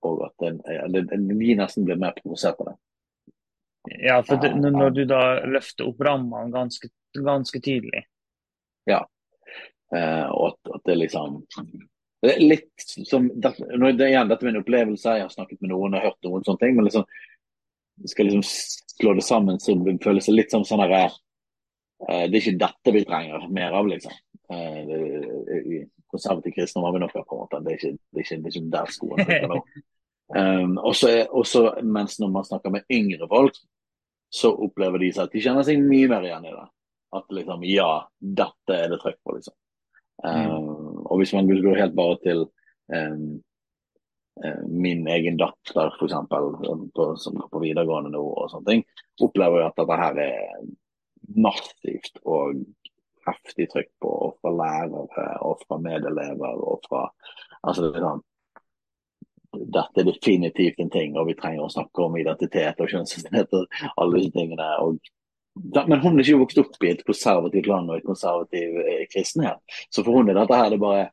og at vi nesten blir mer provosert av det. Ja, for det, når du da løfter opp rammene ganske, ganske tydelig. Ja. Eh, og at, at, det liksom det er litt som, det, det, igjen, Dette er min opplevelse, jeg har snakket med noen og hørt noen sånne ting. Men liksom, skal liksom slå det sammen så det føles litt som sånn her Eh, det er ikke dette vi trenger mer av, liksom. I eh, konservativ har vi noe, på en måte. Det er ikke, det er ikke, er der skoen trykker nå. Um, også, mens når man snakker med yngre folk, så opplever de seg at de kjenner seg mye mer igjen i det. At liksom, ja, dette er det trøkk på, liksom. Um, og hvis man går helt bare til um, min egen datter, f.eks., som går på videregående nå, og sånne ting, opplever jo at dette her er massivt og heftig trykk på, og fra lærere og fra medelever og fra altså det er sånn, Dette er definitivt en ting, og vi trenger å snakke om identitet og kjønnsidentitet og alle disse tingene. og men hun er ikke vokst opp i et konservativt land og et konservativ eh, kristenhet. Så for hun er dette her det bare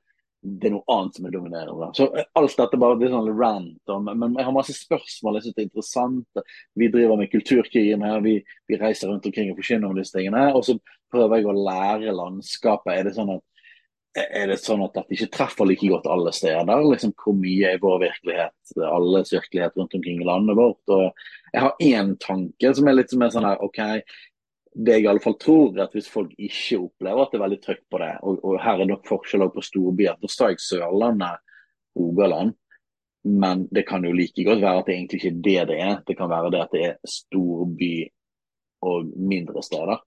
det er noe annet som er dominerende. Så eh, Alt dette bare blir sånn rant. Men jeg har masse spørsmål. Jeg synes det er interessant. Vi driver med kulturkrigen her. Vi, vi, reiser rundt omkring og forkynner om disse tingene. Og så prøver jeg å lære landskapet. Er det sånn at er det sånn at dette ikke treffer like godt alle steder? Liksom, hvor mye er vår virkelighet, alles virkelighet rundt omkring i landet vårt? Og jeg har én tanke som er litt mer sånn her OK, det jeg i alle fall tror, er at hvis folk ikke opplever at det er veldig trøkk på det, og, og her er nok forskjell på storbyer Da sa jeg Sørlandet, Rogaland, men det kan jo like godt være at det egentlig ikke er det det er. Det kan være det at det er storby og mindre steder.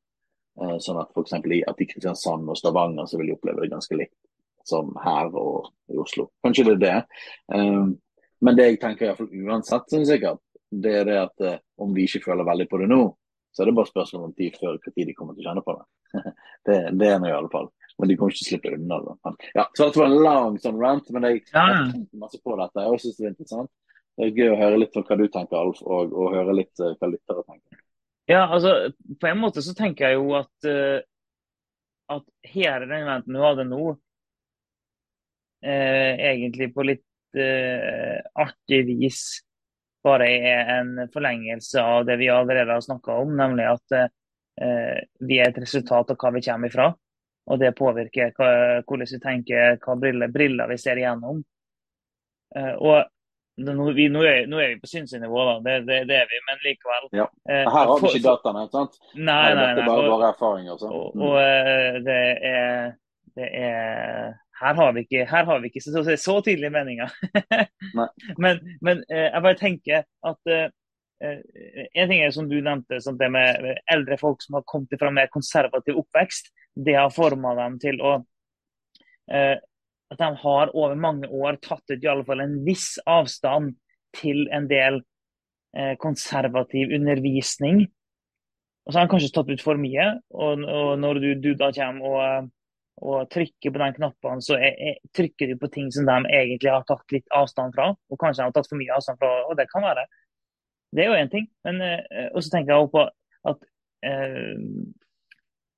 Eh, sånn at f.eks. at i Kristiansand og Stavanger så vil de oppleve det ganske likt som her og i Oslo. Kanskje det er det. Um, men det jeg tenker i hvert fall uansett, sånn sikkert, det er det at uh, om vi ikke føler veldig på det nå, så er det bare spørsmål om tid før når de kommer til å kjenne på det. det, det er nå i alle fall. Men de kommer ikke til å slippe unna det. Ja, så det var en lang sånn rant, men jeg ja. jeg tenkte masse på dette. Jeg synes det er interessant. Det er gøy å høre litt om hva du tenker, Alf, og, og høre litt uh, hva lyttere tenker. Ja, altså på en måte så tenker jeg jo at, uh, at hele den eventen du hadde nå, uh, egentlig på litt artig vis bare er en forlengelse av det vi allerede har snakka om, nemlig at eh, vi er et resultat av hva vi kommer ifra. Og det påvirker hva, hvordan vi tenker, hva briller, briller vi ser igjennom. Eh, og nå, vi, nå, er, nå, er, vi på synsnivå, da. Det, det, det, er vi, men likevel. Ja. Eh, her har vi ikke dataene, sant? Nei, nei, nei. Dette er bare våre erfaringer. Og, og, eh, det er, det er her har vi ikke, har vi ikke så, så, så tydelige meninger. men, men eh, jeg bare tenker at uh, En ting er som du nevnte, sånn det med eldre folk som har kommet fra mer konservativ oppvekst. Det har forma dem til å At de har over mange år tatt ut i alle fall en viss avstand til en del konservativ undervisning. Og så har de kanskje tatt ut for mye. Og, og når du, du da kommer og og trykker på den knappen, så er, er, trykker de på ting som de egentlig har tatt litt avstand fra. Og kanskje de har tatt for mye avstand fra, og det kan være. Det er jo én ting. Men og så tenker jeg også på at uh,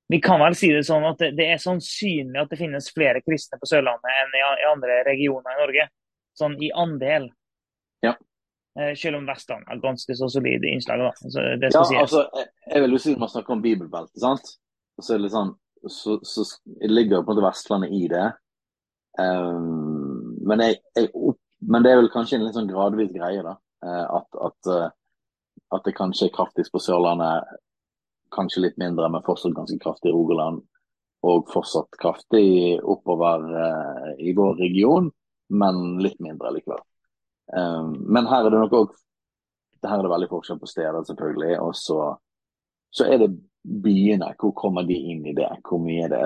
vi kan vel si det sånn at det, det, er sannsynlig at det finnes flere kristne på Sørlandet enn i, i andre regioner i Norge. Sånn i andel. Ja. Uh, selv om Vestland er ganske så solide innslag. Da. Så det ja, altså, jeg, vil jo si man snakker om bibelbelte, sant. Så er det litt sånn så, så ligger på en måte Vestlandet i det. Um, men, jeg, jeg, men, det er vel kanskje en litt sånn gradvis greie, da. Uh, at, at, uh, at, det kanskje er kraftigst på Sørlandet, kanskje litt mindre, men fortsatt ganske kraftig i Rogaland. Og fortsatt kraftig oppover uh, i vår region, men litt mindre likevel. Um, men her er det nok òg Her er det veldig forskjell på steder, selvfølgelig. Og så, så er det byene, hvor kommer de inn i det? Hvor mye er det?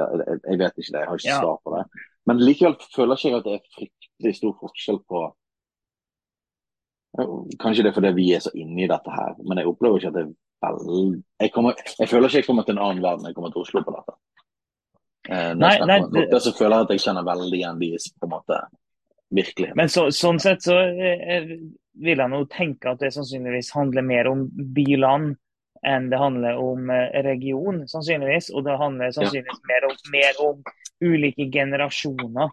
Jeg vet ikke det, jeg har ikke svar på det. Men likevel føler ikke jeg at det er fryktelig stor forskjell på Kanskje det er fordi vi er så inne i dette her, men jeg opplever ikke at det er veldig jeg, kommer, jeg føler ikke jeg kommer til en annen verden når jeg kommer til Oslo på dette. Eh, nei, nei, det, det, så føler jeg at jeg kjenner veldig igjen deres på en måte virkelig. Men så, sånn sett så eh, vil jeg nå tenke at det sannsynligvis handler mer om by-land enn det handler om eh, region, sannsynligvis. Og det handler sannsynligvis mer om, mer om ulike generasjoner.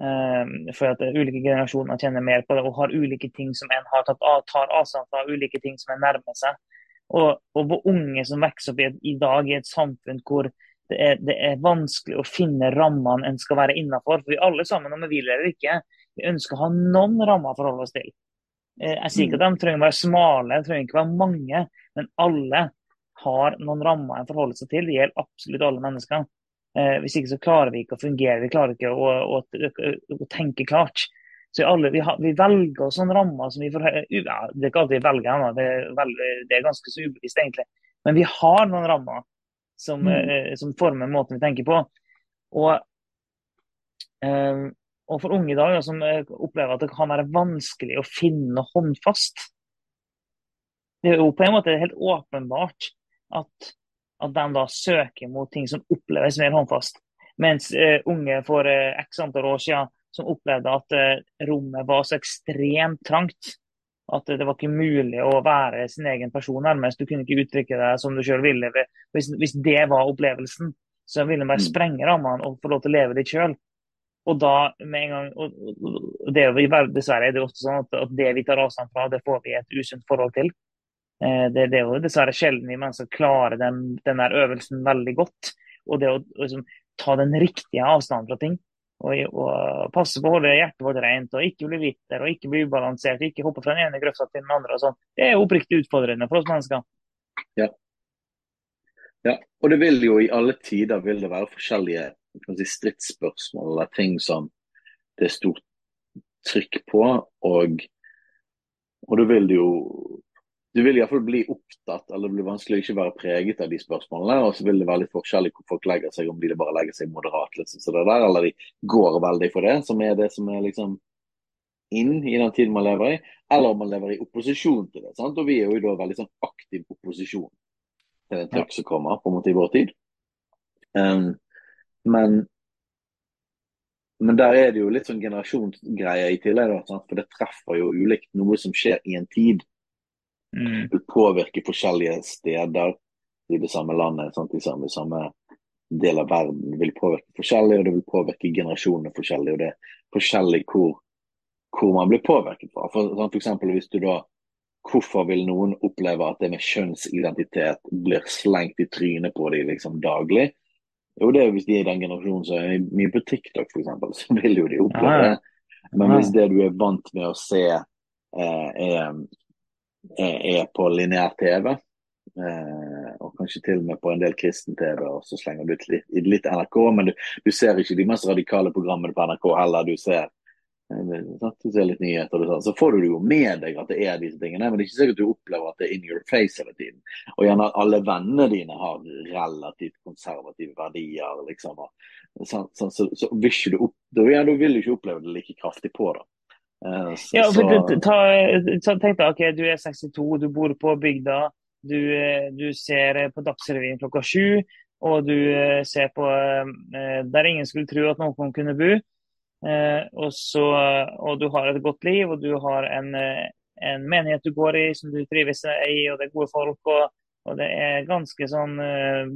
Um, for at ulike generasjoner kjenner mer på det og har ulike ting som en har tatt av, tar avstand fra, ulike ting som en nærmer seg. Og, og unge som vokser opp i, i, dag i et samfunn hvor det er, det er, vanskelig å finne rammene en skal være innafor. For vi alle sammen, om vi vil eller ikke, vi ønsker å ha noen rammer å forholde oss til. Eh, jeg sier ikke at de trenger å være smale, de trenger ikke å være mange, men alle har noen rammer å forholde seg til. Det gjelder absolutt alle mennesker. Eh, hvis ikke så klarer vi ikke å fungere, vi klarer ikke å, å, å, å tenke klart. Så alle, vi, har, vi, velger oss sånne rammer som vi får ja, Det er ikke alltid vi velger, det er, det er ganske så ubevisst egentlig. Men vi har noen rammer som, mm. eh, som former måten vi tenker på. Og Eh, og for unge i dag som eh, opplever at det kan være vanskelig å finne håndfast. Det er jo på en måte helt åpenbart at, at de da søker mot ting som oppleves mer håndfast. Mens uh, unge for uh, x antall år siden som opplevde at uh, rommet var så ekstremt trangt at det var ikke mulig å være sin egen person nærmest. Du kunne ikke uttrykke deg som du sjøl ville. Hvis, hvis, det var opplevelsen, så ville man bare mm. sprenge rammene og få lov til å leve litt sjøl. Og da med en gang, og det, Dessverre er det ofte sånn at, at det vi tar avstand fra, det får vi et usunt forhold til. Eh, det, det, er jo dessverre sjelden vi mennesker klarer den, den der øvelsen veldig godt. Og det å liksom, ta den riktige avstanden fra ting. Og, og, passe på å holde hjertet vårt rent, og ikke bli bitter og ikke bli ubalansert. og Ikke hoppe fra den ene grøfta til den andre. og sånn. Det er jo oppriktig utfordrende for oss mennesker. Ja. ja. Og det vil jo i alle tider vil det være forskjellige si, stridsspørsmål eller ting som det er stort trykk på. Og, og da vil det jo du vil iallfall bli opptatt, eller det blir vanskelig å ikke være preget av de spørsmålene. Og så vil det være litt forskjellig hvor folk legger seg, om de bare legger seg moderat, liksom, så det der, eller de går veldig for det, som er det som er liksom inn i den tiden man lever i, eller om man lever i opposisjon til det. sant? Og vi er jo da veldig sånn aktiv opposisjon til den trykk som kommer på en måte i vår tid. Um, men, men der er det jo litt sånn generasjonsgreie i tillegg, da, for det treffer jo ulikt noe som skjer i en tid. Mm. vil påvirke forskjellige steder i det samme landet, sant? i samme, samme del av verden. Det vil påvirke forskjellig, og det vil påvirke generasjonene forskjellig. Og det er forskjellig hvor, hvor man blir påvirket fra. For, for eksempel, hvis du da Hvorfor vil noen oppleve at det med kjønnsidentitet blir slengt i trynet på dem liksom daglig? Jo, det er hvis de er i den generasjonen som er mye på TikTok, f.eks., så vil jo de oppleve det. Men hvis det du er vant med å se, eh, er, er på lineær TV, eh, og kanskje til og med på en del kristen-TV, og så slenger du litt, litt NRK, men du, du, ser ikke de mest radikale programmene på NRK heller. Du ser, eh, du ser litt nyheter, og så får du det jo med deg at det er disse tingene, men det er ikke sikkert du opplever at det er in your face hele tiden. Og gjerne alle vennene dine har relativt konservative verdier, liksom. Så, så, så, så, vil du opp, du, ja, du vil ikke oppleve det like kraftig på. da. Eh, så, ja, for du, ta, ta, tenk deg, ok, du er 62, du bor på bygda. Du, eh, du ser på Dagsrevyen klokka sju, og du eh, ser på der ingen skulle tro at noen kunne bo. Og, så, og du har et godt liv, og du har en, en menighet du går i som du trives i, og det er gode folk. og, og det er ganske sånn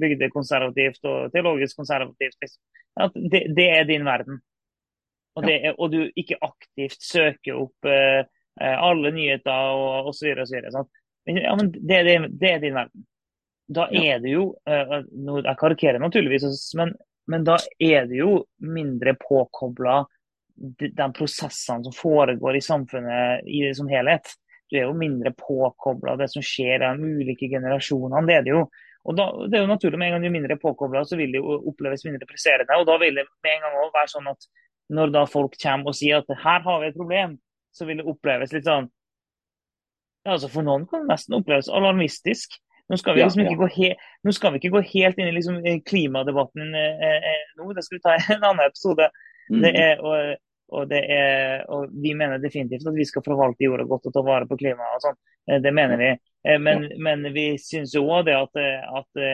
bygdekonservativt og teologisk konservativt. Liksom. Det, det er din verden. Og, det, og, du ikke aktivt søker opp alle nyheter og osv. Ja, men det, det, det, er din verden. Da er det jo Jeg karikerer naturligvis, men, men, da er det jo mindre påkobla de, de, prosessene som foregår i samfunnet i, det som helhet. Du er jo mindre påkobla det som skjer i de ulike generasjonene. Det er det jo. Og da, det er jo naturlig Med en gang du er mindre påkobla, så vil det jo oppleves mindre presserende. Og da vil det med en gang også være sånn at når da folk kommer og sier at her har vi et problem, så vil det oppleves litt sånn ja, altså For noen kan det nesten oppleves alarmistisk. Nå skal vi liksom ja, ja. Ikke, gå he, skal vi ikke gå helt inn i liksom klimadebatten eh, eh, nå, det skal vi ta i en annen episode. Mm. Det er, og, og, det er, og, vi mener definitivt at vi skal forvalte jorda godt og ta vare på klimaet. og sånn. Eh, det mener vi. Eh, men, ja. men vi syns jo òg det at, at,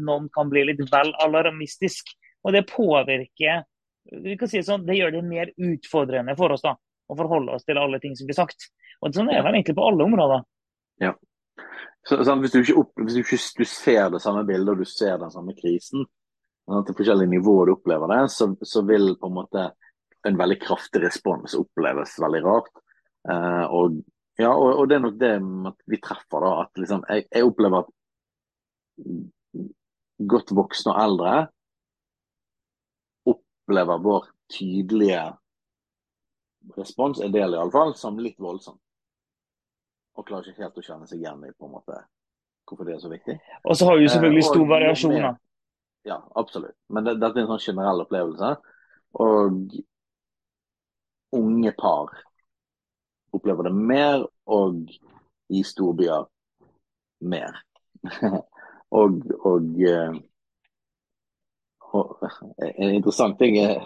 noen kan bli litt vel alarmistisk. Og det påvirker vi kan si sånn, det gjør det mer utfordrende for oss da, å forholde oss til alle ting som blir sagt. Og Sånn er det vel egentlig på alle områder. Ja. Så, sånn, hvis, du ikke, opp, hvis du ikke du ser det samme bildet og du ser den samme krisen, til forskjellige nivåer du opplever det, så, så, vil på en måte en veldig kraftig respons oppleves veldig rart. Uh, og, ja, og, og, det er nok det at vi treffer, da. At liksom, jeg, jeg opplever at godt voksne og eldre opplever vår tydelige respons, en del iallfall, som litt voldsom. Og klarer ikke helt å kjenne seg igjen i på en måte hvorfor det er så viktig. Og så har vi selvfølgelig stor eh, variasjon. Ja, absolutt. Men det, dette er en sånn generell opplevelse. Og unge par opplever det mer, og i storbyer mer. og, og, eh, og en interessant ting er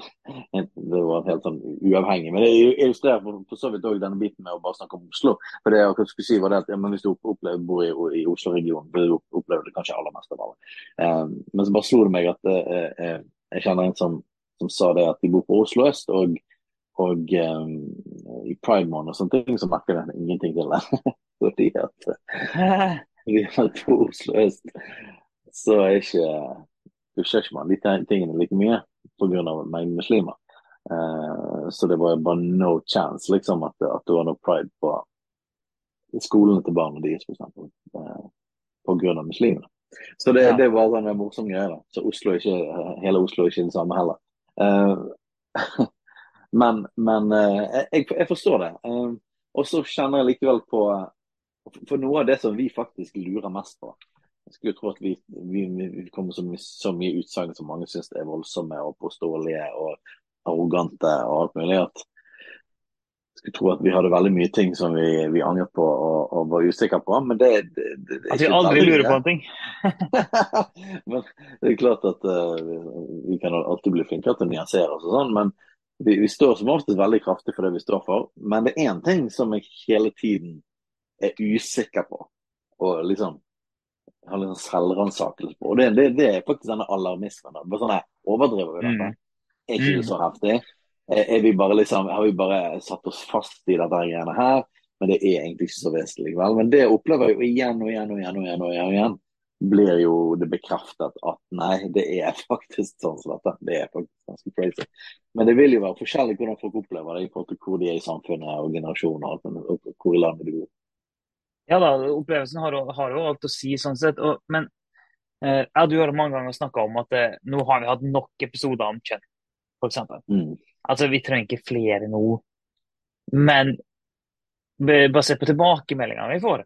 Det var helt sånn uavhengig, men det illustrerer for, så vidt òg denne biten med å bare snakke om Oslo. For det jeg skulle si var det at ja, Hvis du opplever, bor i, i Oslo-regionen, du oppleve det kanskje aller mest av alle. Um, men så bare slo det meg at uh, jeg kjenner en som, som, sa det at de bor på Oslo øst. og og um, i pride-måned og sånne ting, så merker den ingenting til det. Fordi at vi er på Oslo øst, så er ikke pusher ikke man de tingene like mye pga. mengden muslimer. Uh, så det var bare no chance liksom at, at det var noe pride på skolene til barna deres, f.eks. Uh, pga. muslimene. Så det, ja. det var en morsom greie. da. Så Oslo ikke, hele Oslo er ikke det samme heller. Uh, men, men uh, jeg, jeg, forstår det. Uh, og så kjenner jeg likevel på For noe av det som vi faktisk lurer mest på, jeg skulle tro at vi, vi, vi kommer så, mye, så mye utsagn som mange syns er voldsomme og påståelige og arrogante og alt mulig. at skulle tro at vi hadde veldig mye ting som vi, vi angret på og, og var usikre på. Men det, det, det At vi aldri lurer på en ting? men det er klart at uh, vi kan alltid bli flinkere til å nyansere oss og sånn. Men vi, vi, står som oftest veldig kraftig for det vi står for. Men det er én ting som jeg hele tiden er usikker på. Og liksom har sånn selvransakelse på. Og det, det, det, er faktisk denne alarmismen. Bare sånn, Overdriver vi dette? Mm. Er ikke det så heftig? Er vi bare liksom, har vi bare satt oss fast i dette greiene her? Men det er egentlig ikke så vesentlig Vel? Men det opplever jeg jo igjen og igjen og igjen. og igjen og igjen, og igjen blir jo det bekreftet at nei, det er faktisk sånn som dette. Det er faktisk ganske crazy. Men det vil jo være forskjellig hvordan folk opplever det i forhold til hvor de er i samfunnet og generasjoner og hvor i landet de bor. Ja da, opplevelsen har, jo alt å si sånn sett. Og, men eh, jeg du har mange ganger snakka om at eh, nå har vi hatt nok episoder om kjønn, f.eks. Mm. Altså, vi trenger ikke flere nå. Men basert på tilbakemeldingene vi får,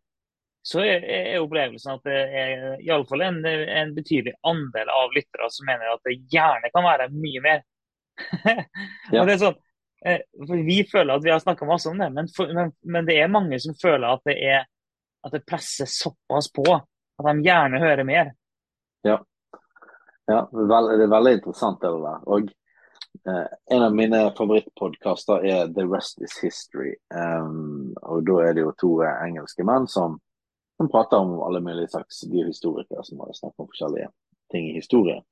så er, er opplevelsen at det er iallfall en, en betydelig andel av lyttere som mener at det gjerne kan være mye mer. ja. og det er sånn, eh, Vi føler at vi har snakka masse om det, men, for, men, men, det er mange som føler at det er at det presser såpass på at de gjerne hører mer. Ja, ja det er veldig interessant det der. Og eh, en av mine favorittpodkaster er The Rest Is History. Um, og da er det jo to eh, engelske menn som, som, prater om alle mulige slags De er historikere som har snakket om forskjellige ting i historie.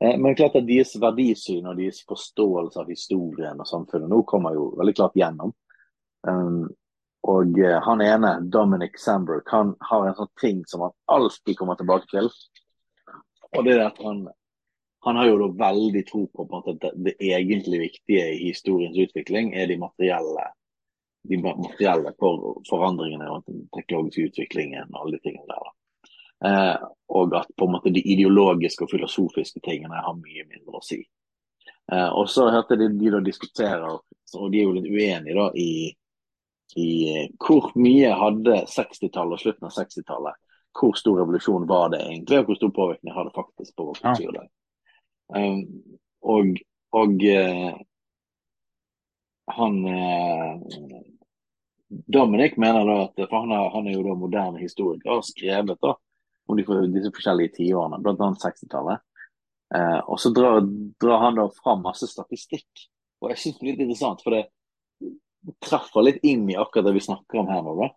Eh, men klart at deres verdisyn og deres forståelse av historien og samfunnet nå kommer jo veldig klart gjennom. Um, og uh, han ene, Dominic Sandberg, han har en sånn ting som han alltid kommer tilbake til. Og det er at han, han har jo da veldig tro på, på at det, det, egentlig viktige i historiens utvikling er de materielle, de materielle for, forandringene og den teknologiske utviklingen og alle de tingene der. Eh, og at på en måte de ideologiske og filosofiske tingene har mye mindre å si. Eh, og så hørte de, de da diskuterer, og de er jo litt uenige da i i hvor mye hadde 60-tallet og slutten av 60-tallet Hvor stor revolusjon var det egentlig, og hvor stor påvirkning har det faktisk på vår kultur? Ja. Um, og, og uh, han uh, Dominic mener da at for han er, han er jo da moderne historiker og har skrevet da om de, disse forskjellige tiårene, bl.a. 60-tallet. Eh, og så drar, drar, han da fram masse statistikk. Og jeg syns det er litt interessant, for det, treffer litt inn i akkurat det vi snakker om her nå. da.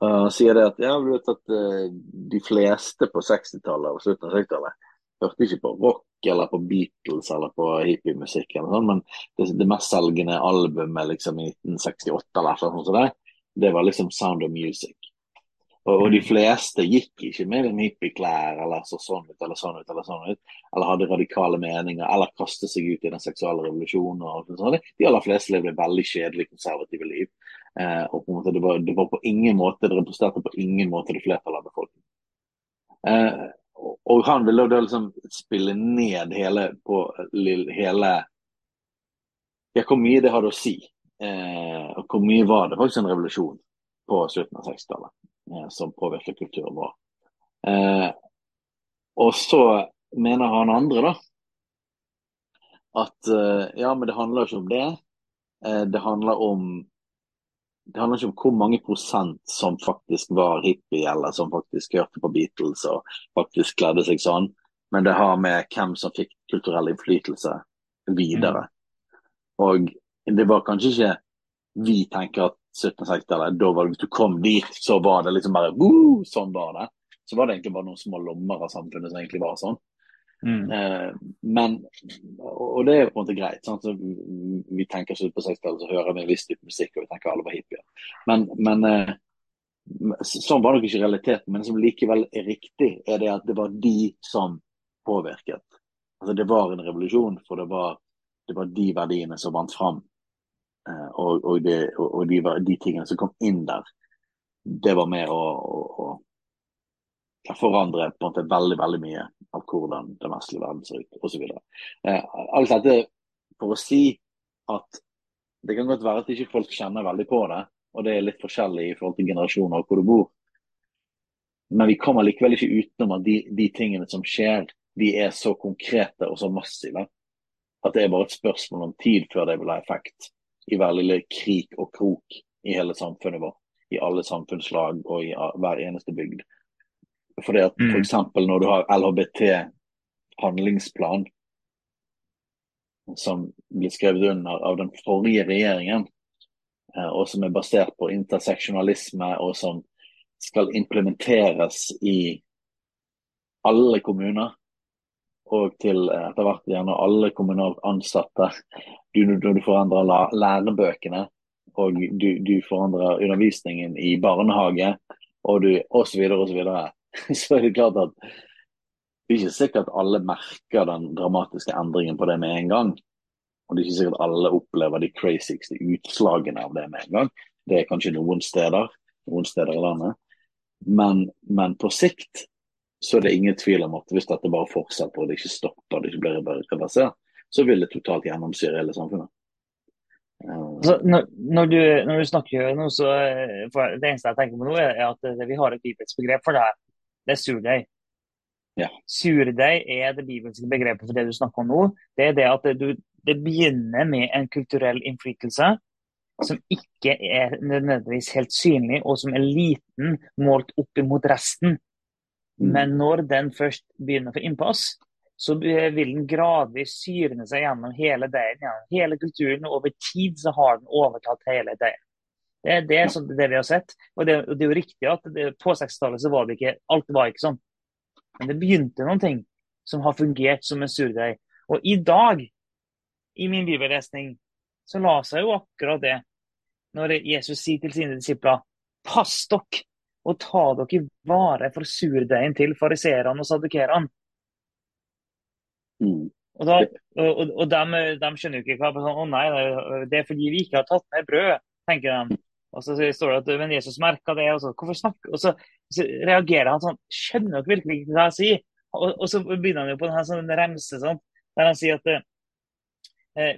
Uh, sier det at ja, du vet at uh, de fleste på 60-tallet og slutten av 60-tallet hørte ikke på rock eller på Beatles eller på hippiemusikk, sånn, men det, det selgende albumet liksom i 1968 eller noe sånt, det var liksom Sound of Music. Og, og, de mm. fleste gikk ikke med hippieklær eller så sånn ut eller sånn ut, eller sånn ut, eller hadde radikale meninger eller kastet seg ut i den seksuelle revolusjonen. og sånt. De aller fleste levde veldig kjedelig, konservative liv. Eh, og på en måte det var, det var, på ingen måte, det representerte på ingen måte det flertallet av befolkningen. Eh, og, han ville da liksom spille ned hele på hele ja, hvor mye det hadde å si. Eh, og hvor mye var det faktisk en revolusjon på slutten av 60-tallet. Eh, som påvirket kulturen vår. Eh, og så mener han andre da, at eh, ja, men det handler ikke om det. Eh, det handler om det handler ikke om hvor mange prosent som faktisk var hippie, eller som faktisk hørte på Beatles og faktisk kledde seg sånn. men det har med hvem som fikk kulturell innflytelse videre. Mm. Og det var kanskje ikke vi tenker at 1760-tallet, da var det hvis du kom dit, så var det liksom bare Woo! Sånn var det. Så var det egentlig bare noen små lommer av samfunnet som egentlig var sånn. Mm. Eh, men, og det er på en måte greit. Sant? Så vi tenker ikke på 60-tallet, så hører vi en viss type musikk, og vi tenker alle var hippier. Men, men eh, sånn var nok ikke realiteten. Men som likevel er riktig, er det at det var de som påvirket. Altså Det var en revolusjon, for det var, det var de verdiene som vant fram. Eh, og, og, det, og de, de, tingene som kom inn der, det var med å, å, å forandre på en måte veldig veldig mye av hvordan den vestlige verden ser ut, osv. Eh, alt dette for å si at det kan godt være at ikke folk kjenner veldig på det, og det er litt forskjellig i forhold til generasjoner og hvor du bor. Men vi kommer likevel ikke utenom at de, de tingene som skjer, de er så konkrete og så massive at det er bare et spørsmål om tid før det vil ha effekt i hver lille krik og krok i hele samfunnet vårt. I alle samfunnslag og i hver eneste bygd. Fordi at mm. F.eks. når du har LHBT-handlingsplan som blir skrevet under av den forrige regjeringen, eh, og som er basert på interseksjonalisme, og som skal implementeres i alle kommuner, og til eh, etter hvert gjerne alle kommunalt ansatte. Du, du forandrer lærebøkene, og du, du forandrer undervisningen i barnehage, og du osv., osv., så, er det klart at det er ikke sikkert alle merker den dramatiske endringen på det med en gang. Og det er ikke sikkert alle opplever de crazygste utslagene av det med en gang. Det er kanskje noen steder, noen steder i landet. Men, men på sikt så er det ingen tvil om at hvis dette bare fortsetter og det ikke stopper, det ikke blir reversert, så vil det totalt gjennomsyre hele samfunnet. Altså, når, når, du, når, du, snakker nå, så Det eneste jeg tenker på nå, er at vi har et bibelsk begrep for det her. Det er surdeig. Ja. Surdeig er det bibelske begrepet for det du snakker om nå. Det er det at du, det begynner med en kulturell innflytelse som ikke er nødvendigvis helt synlig, og som er liten målt opp imot resten. Mm. Men når den først begynner å få innpass, så vil den gradvis syrne seg gjennom hele deigen, gjennom hele kulturen. Og over tid så har den overtatt hele deigen. Det, det er sånn, det vi har sett. Og det, det er jo riktig at det, på 60-tallet så var det ikke alt var ikke sånn. Men det begynte noen ting som har fungert som en surdeig. Og i dag, i min bibellesning, så la seg jo akkurat det når Jesus sier til sine disipler Pass dere og ta dere vare for surdeigen til fariseerne og sadukerene. Mm. Og, da, og, og de, de, skjønner jo ikke hva Å nei, det er fordi vi ikke har tatt med brød, tenker de. Og så står det at men Jesus merka det, og så, hvorfor snakker, og så, så, reagerer han sånn Skjønner dere virkelig ikke hva jeg sier? Og, og så begynner han jo på denne sånn remse sånn, der han sier at eh,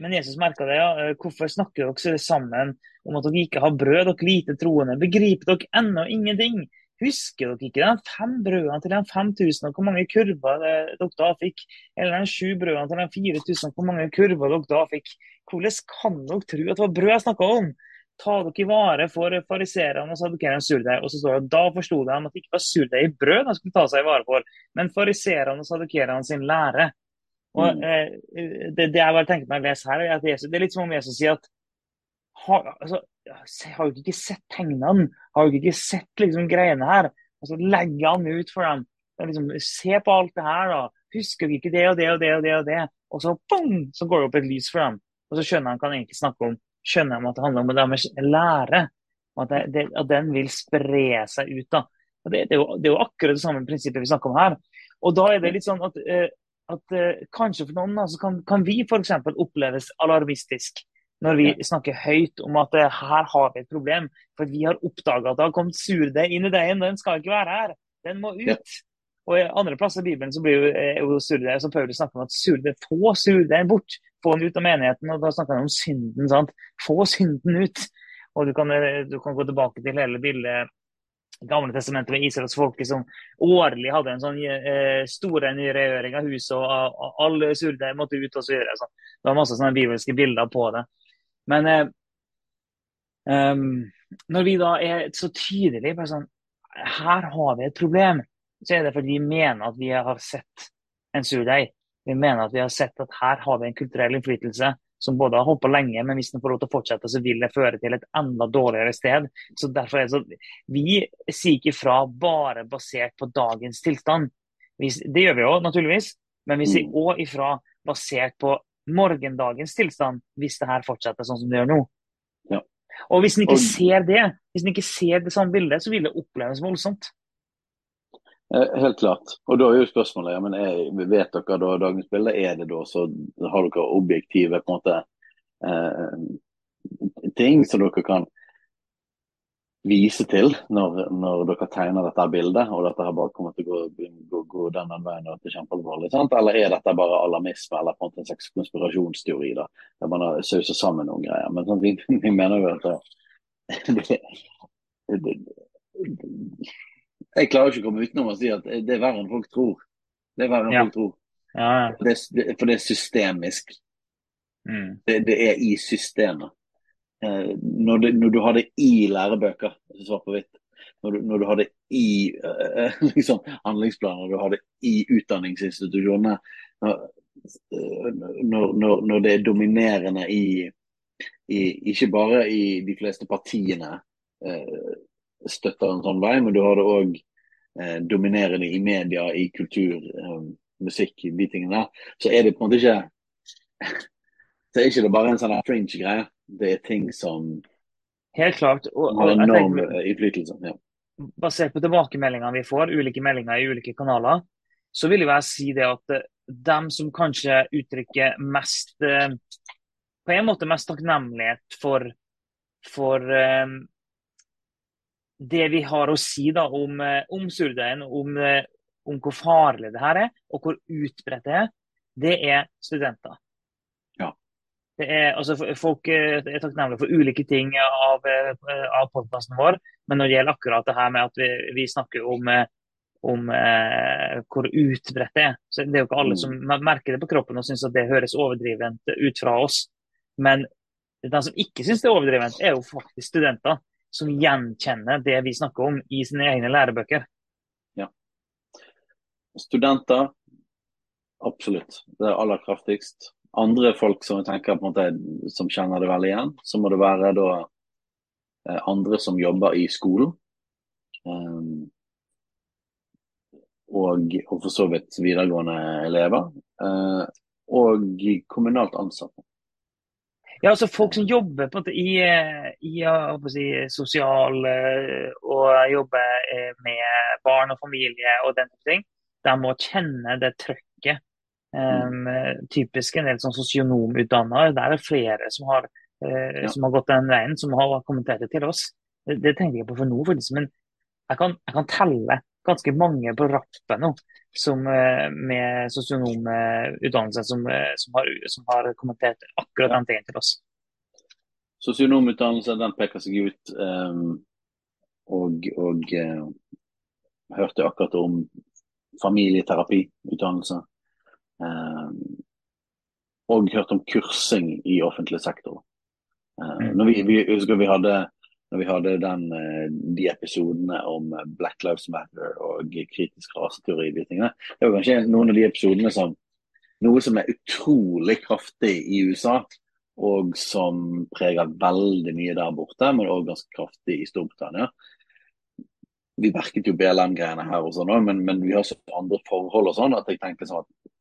Men Jesus merka det, ja. Eh, hvorfor snakker dere sammen om at dere ikke har brød, dere lite troende? Begriper dere ennå ingenting? Husker dere ikke de fem brødene til de 5000, og hvor mange kurver dere da fikk? Eller de sju brødene til de 4000, hvor mange kurver dere da fikk? Hvordan kan dere tro at det var brød jeg snakka om? Ta dere vare for fariserene og sadukerene surdeig. Og så står det da forsto de at det ikke var surdeig i brød de skulle ta seg i vare for, men fariserene og sadukerene sin lære. Og mm. eh, det, det, jeg bare tenker meg å lese her, er at Jesus, det er litt som om Jesus sier at har, altså, har dere ikke sett tegnene? Har dere ikke sett liksom, greiene her? Og så legger han ut for dem. Liksom, se på alt det her, da. Husker dere ikke det og det og det og det? Og det? Og så, bang, så går det opp et lys for dem. Og så skjønner han hva han egentlig snakker om. Skjønner jeg at det handler om deres lære. At, det, det, at den vil spre seg ut. da. Det, det, er jo, det, er jo, akkurat det samme prinsippet vi snakker om her. Og da er det litt sånn at, eh, at eh, kanskje for noen da, så kan, kan vi f.eks. oppleves alarmistisk når vi snakker høyt om at uh, her har vi et problem. For vi har oppdaga at det har kommet surdeig inn i deigen. Den skal ikke være her. Den må ut. Ja. Og i andre plasser i Bibelen så blir jo, eh, jo surdeig som Paulus snakker om at surdeig, få surdeigen bort. Få den ut av menigheten. Og da snakker han om synden. sant? Få synden ut. Og du kan, eh, du kan gå tilbake til hele bildet Gamle testamentet med Israels folke som årlig hadde en sånn eh, store nyregjøring av huset, og, og alle surdeig måtte ut og Så videre, sånn. det var masse sånne bibelske bilder på det. Men eh, um, når vi da er så tydelige på sånn Her har vi et problem. Så er det fordi vi mener at vi har sett en surdeig. Vi mener at vi har sett at her har vi en kulturell innflytelse som både har holdt på lenge, men hvis den får lov til å fortsette, så vil det føre til et enda dårligere sted. Så derfor er det så, Vi sier ikke fra bare basert på dagens tilstand. Det gjør vi jo, naturligvis, men vi sier òg ifra basert på morgendagens tilstand, hvis det her fortsetter sånn som det gjør nå. Ja. Og hvis en ikke ser det, hvis en ikke ser det samme bildet, så vil det oppleves voldsomt. Eh, helt klart. Og da er jo spørsmålet ja, men er, vet dere da dagens bilde? Er det da så har dere objektive på en måte eh, ting som dere kan vise til når, når, dere tegner dette bildet, og dette har bare kommet til å gå, gå, gå denne veien og det er kjempealvorlig? Eller er dette bare alarmisme eller på en, måte en slags konspirasjonsteori da, der man har sauset sammen noen greier? Men sånn, vi, vi, mener jo at det, det, det, Jeg klarer ikke å komme utenom å si at det er verre enn folk tror. Det er verre enn ja. folk tror. Ja. For, det, for, det, er systemisk. Mm. Det, er i systemet. Eh, når, det, når, du har det i lærebøker, svart på hvitt, når når du, har det i uh, liksom, handlingsplaner, du har det i utdanningsinstitusjonene, når, når, når det er dominerende i, i, Ikke bare i de fleste partiene støtter en sånn vei, men du har det òg eh, dominerende i media, i kultur, eh, musikk, de tingene der. Så er det på en måte ikke så er ikke det bare en sånn fringe greie det er ting som Helt klart. Og, har enorm innflytelse. Ja. Basert på tilbakemeldingene vi får, ulike meldinger i ulike kanaler, så vil jeg si det at eh, dem som kanskje uttrykker mest eh, På en måte mest takknemlighet for, for det vi har å si da, om, om surdeigen, om, om hvor farlig det her er, og hvor utbredt det er, det er studenter. Er, altså, folk eh, er takknemlige for ulike ting av, eh, av podkasten vår, men når det gjelder akkurat det her med at vi, vi snakker om, eh, om eh, hvor utbredt det er, så det er jo ikke alle som mm. merker det på kroppen og syns at det høres overdrivent ut fra oss. Men de som ikke syns det er overdrivent, er jo faktisk studenter som gjenkjenner det vi snakker om i sine egne lærebøker. Ja. Studenter, absolutt. Det er aller kraftigst andre folk som jeg tenker på en måte som kjenner det veldig igjen, så må det være da eh, andre som jobber i skolen. Um, og, og, for så vidt videregående elever. Uh, og kommunalt ansatte. Ja, altså Folk som jobber på en måte i, i si, sosial og jobber med barn og familie og den type ting, de må kjenne det trøkket Um, typisk en del sånn sosionomutdannede. Der er det flere som har, uh, ja. som har, gått den veien, som har kommentert det til oss. Det, det tenker jeg på for nå, faktisk. Men jeg kan, jeg kan telle ganske mange på rappen nå som, uh, med sosionomutdannelse som, uh, som, har, som, har, kommentert akkurat den tingen til oss. Sosionomutdannelse den peker seg ut. Um, og, og hørte akkurat om familieterapiutdannelse. Um, og hørte om kursing i offentlig sektor. Uh. Når vi, vi, husker vi hadde, når vi hadde den, eh, de episodene om Black Lives Matter og kritisk raseteori, de tingene, det var kanskje noen av de episodene som Noe som er utrolig kraftig i USA, og som preger veldig mye der borte, men òg ganske kraftig i Storbritannia. Vi merket jo BLM-greiene her, og sånn, men, men vi har så andre forhold og sånn at jeg tenkte sånn at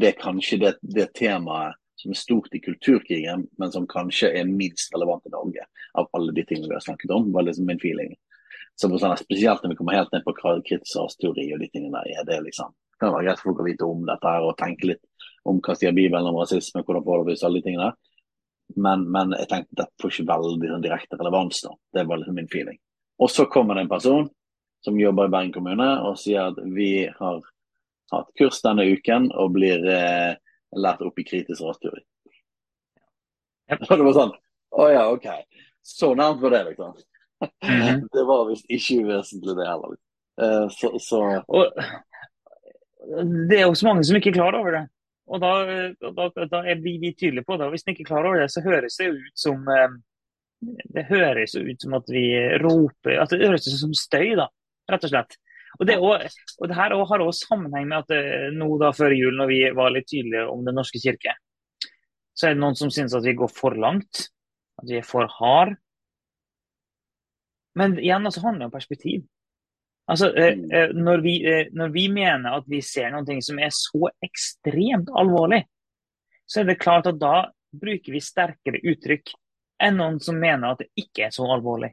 det er kanskje det, det, temaet som er stort i kulturkrigen, men som kanskje er minst relevant i Norge av alle de tingene vi har snakket om. var liksom min feeling. Så sånn, Spesielt når vi kommer helt ned på kritisk teori og de tingene der. er det liksom, kan være greit for folk å vite om dette her og tenke litt om hva sier Bibelen om rasisme, hvordan forholder vi oss alle de tingene. Men, men, jeg tenkte at det får ikke veldig sånn, direkte relevans. da. Det var liksom min feeling. Og så kommer det en person som jobber i Bergen kommune og sier at vi har hatt kurs denne uken og blir eh, lært opp i kritisk rasteori. Og det var sånn Å ja, OK. Så nærmt var det, liksom. Mm -hmm. det var visst ikke uvesentlig, det heller. Uh, så, så... Og, det er jo så mange som ikke er klar over det. Og da, da, da er vi tydelige på det. Og hvis en ikke er klar over det, så høres det ut som eh, det høres ut som at vi roper at Det høres ut som støy, da, rett og slett. Og det, også, og det her har også sammenheng med at det, nå da før jul, når vi var litt tydelige om Den norske kirke, så er det noen som syns at vi går for langt. At vi er for hard. Men igjen altså, handler det om perspektiv. Altså, eh, Mm. eh, når, vi, eh, når vi mener at vi ser noe som er så ekstremt alvorlig, så er det klart at da bruker vi sterkere uttrykk enn noen som mener at det ikke er så alvorlig.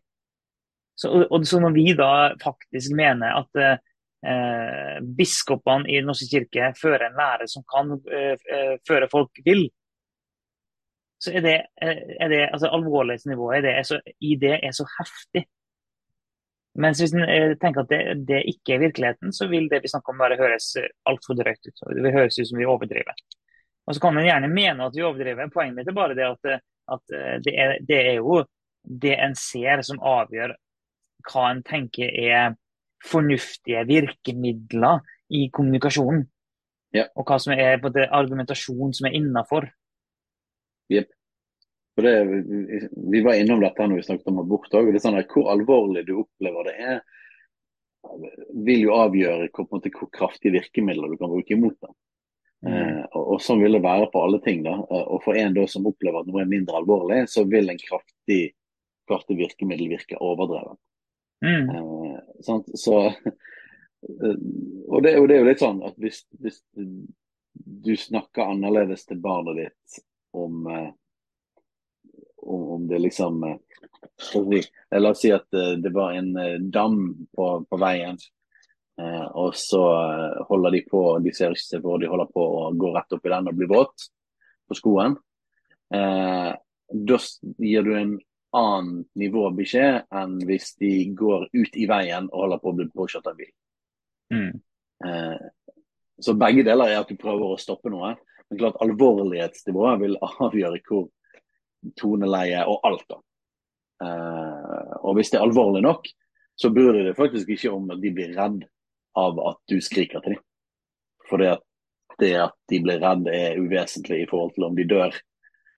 Så, og, så når vi da faktisk mener at eh, eh, biskopene i Den norske kirke fører en lære som kan eh, eh, føre folk vill, så er det, eh, er det altså alvorlighetsnivået det, så, i det er så heftig. Mens hvis en tenker at det, det ikke er virkeligheten, så vil det vi snakker om bare høres altfor drøyt ut. Det vil høres ut som vi overdriver. Og så kan en gjerne mene at vi overdriver. Poenget mitt er bare det at, at det, er, det er jo det en ser som avgjør hva en tenker er fornuftige virkemidler i kommunikasjonen. Ja. Og hva som er på det, argumentasjon som er innafor. For vi, vi var innom dette når vi snakket om abort òg. Sånn hvor alvorlig du opplever det er, vil jo avgjøre hvor, hvor kraftige virkemidler du kan bruke imot det. Eh, og, og Sånn vil det være på alle ting. da. Eh, Og For en da som opplever at noe er mindre alvorlig, så vil en kraftig, kraftig virkemiddel virke overdrevet. Mm. Eh. Så, eh, og, det, og det er jo litt sånn at hvis, hvis du snakker annerledes til barnet ditt om, eh, om, det liksom eh, La oss si at det var en dam på, på veien. Og så holder de på, de ser ikke seg for, de holder på å gå rett opp i den og bli våt på skoen. Da gir du en annen nivå beskjed enn hvis de går ut i veien og holder på å bli påkjørt av bil. Mm. Eh, så begge deler er at du prøver å stoppe noe. Men klart alvorlighetsnivået vil avgjøre hvor toneleie og alt. da. Eh, og hvis det er alvorlig nok, så bryr de deg faktisk ikke om at de blir redd av at du skriker til dem. For det at de blir redd er uvesentlig i forhold til om de dør.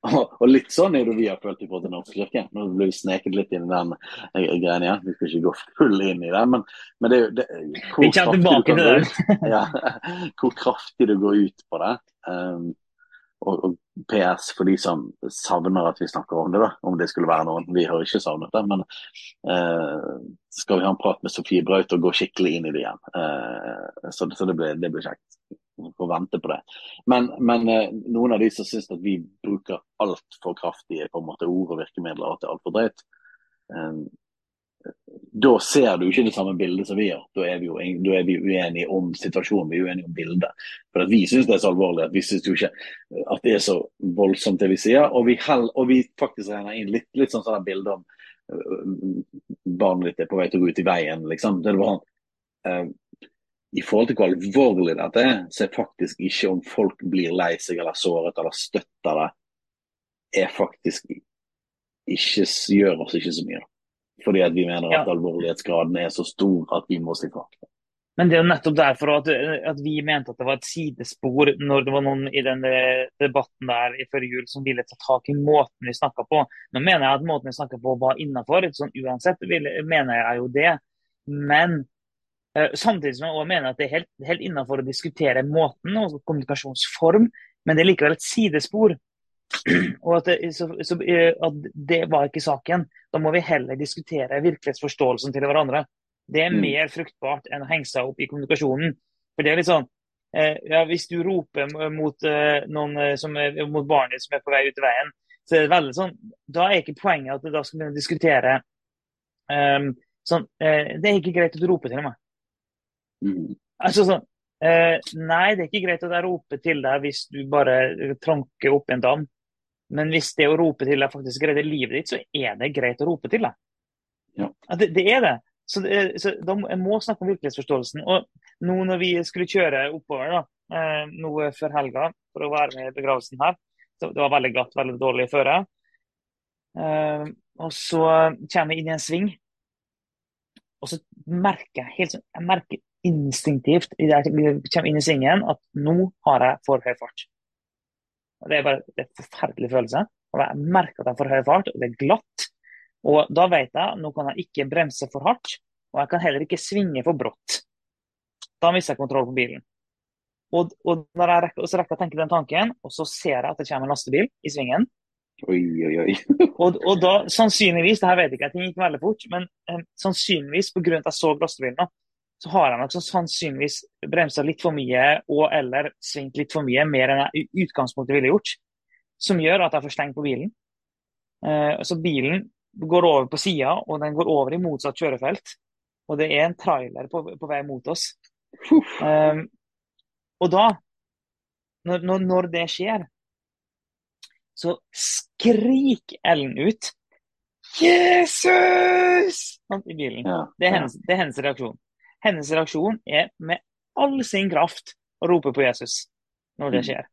Og, og litt sånn er det vi har følt i forhold til Norsk kirke. Nå ble vi sneket litt inn i den greia igjen. Vi skal ikke gå full inn i det. Men, men det er jo det, hvor kraftig ut ja, hvor kraftig du går ut på det. Um, og, og PS for de som savner at vi snakker om det, da, om det skulle være noen. Vi har ikke savnet det, men uh, skal vi ha en prat med Sofie Braut og gå skikkelig inn i det igjen. Uh, så så det blir kjekt. Får vente på det. Men, men uh, noen av de som syns at vi bruker altfor kraftige på en måte, ord og virkemidler, og at det er altfor drøyt, um, da ser du ikke det samme bildet som vi gjør. Da er vi jo da er vi uenige om situasjonen, vi er uenige om bildet. For Vi syns det er så alvorlig at vi syns jo ikke at det er så voldsomt det vi sier. Og vi, hell, og vi faktisk regner inn litt, litt sånn sånn bilder om øh, barnet ditt er på vei til å gå ut i veien. liksom. Det er bare, øh, I forhold til hvor alvorlig dette er, så er faktisk ikke om folk blir lei seg eller såret eller støtter det, er faktisk ikke gjør oss ikke så mye. Fordi at vi mener Ja. at alvorlighetsgraden er så stor at vi må si fra. Men det er jo nettopp derfor at, at vi mente at det var et sidespor når det var noen i den eh, debatten der i før jul som ville ta tak i måten vi snakka på. Nå mener jeg at måten vi snakka på var innafor, sånn uansett mener jeg jo det. Men samtidig som jeg også mener at det er helt, helt innafor å diskutere måten og kommunikasjonsform, men det er likevel et sidespor. Og at det, så, så, eh, at det var ikke saken. Da må vi heller diskutere virkelighetsforståelsen til hverandre. Det er Mm. mer fruktbart enn å henge seg opp i kommunikasjonen. For det er litt sånn eh, ja, Hvis du roper mot, eh, noen, eh, som mot barnet som er på vei ut i veien, så er det veldig sånn Da er ikke poenget at du da skal å diskutere um, sånn eh, Det er ikke greit at du roper til meg. Mm. Altså sånn eh, Nei, det er ikke greit at jeg roper til deg hvis du bare trånker opp en dam. Men hvis det å rope til deg faktisk redder livet ditt, så er det greit å rope til deg. Ja. Det, det er det. Så, det, så da må, jeg må snakke om virkelighetsforståelsen. Og nå når vi skulle kjøre oppover da, eh, noe før helga for å være med i begravelsen her, så det var veldig glatt, veldig dårlig føre. Eh, og så kommer jeg inn i en sving, og så merker jeg helt sånn, jeg merker instinktivt idet jeg kommer inn i svingen, at nå har jeg for høy fart. Og Det er bare det en forferdelig følelse. Og jeg merker at jeg får høy fart, og det er glatt. Og da vet jeg nå kan jeg ikke bremse for hardt, og jeg kan heller ikke svinge for brått. Da mister jeg kontroll på bilen. Og, og, når jeg rekker, så rekker jeg å tenke den tanken, og så ser jeg at det kommer en lastebil i svingen. Oi, oi, oi. Og, og da sannsynligvis, det her vet jeg ikke, ting gikk veldig fort, men eh, sannsynligvis pga. at jeg så lastebilen, da, så har jeg nok så sannsynligvis bremsa litt for mye og eller svingt litt for mye, mer enn jeg i utgangspunktet ville gjort. Som gjør at jeg får stengt på bilen. Eh, så bilen går over på sida, og den går over i motsatt kjørefelt. Og det er en trailer på, på vei mot oss. Um, og da, når, når, det skjer, så skriker Ellen ut 'Jesus!' i bilen. Det, er hennes, det, er hennes, reaksjon. Hennes reaksjon er med all sin kraft å rope på Jesus når det mm. skjer.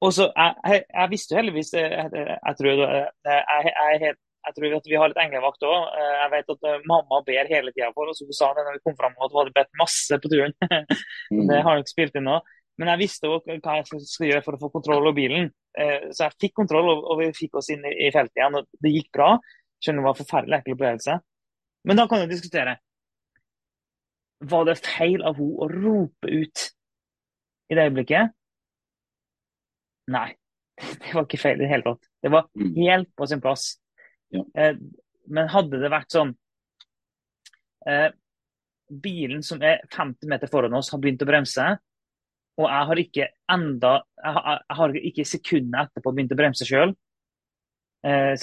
Og så, jeg, jeg, jeg visste jo heldigvis jeg, jeg, tror, jeg, jeg tror at vi har litt englevakt òg. Eh, jeg vet at eh, mamma ber hele tida for oss. Hun sa det når vi kom fram at hun hadde bedt masse på turen. det har hun ikke spilt inn nå. Men jeg visste òg hva jeg skulle gjøre for å få kontroll over bilen. Eh, så jeg fikk kontroll, og vi fikk oss inn i feltet igjen. og Det gikk bra. Skjønner det var en forferdelig ekkel opplevelse. Men da kan vi diskutere. Var det feil av henne å rope ut i det øyeblikket? Nei, det var ikke feil i det hele tatt. Det var mm. helt på sin plass. Ja. Eh, men hadde det vært sånn eh, Bilen som er 50 meter foran oss, har begynt å bremse. Og jeg har ikke enda, jeg har, jeg har ikke sekundene etterpå begynt å bremse sjøl. Eh,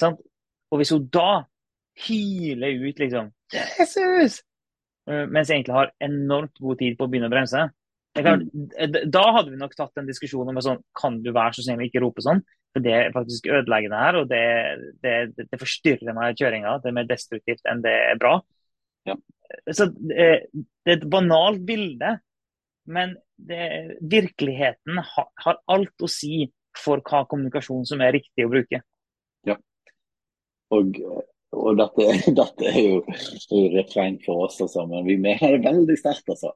og hvis hun da hyler ut liksom 'Jesus!' Eh, mens jeg egentlig har enormt god tid på å begynne å bremse, kan, mm. da hadde vi nok tatt en diskusjon om sånn, kan du være så snill å ikke rope sånn. For det er faktisk ødeleggende her, og det, det, det forstyrrer meg i kjøringa. Det er mer destruktivt enn det er bra. Ja. Så det, det, er et banalt bilde, men virkeligheten har, har, alt å si for hva kommunikasjon som er riktig å bruke. Ja, og, og dette, dette, er jo, jo refreng for oss, også, men vi mener det veldig sterkt. altså.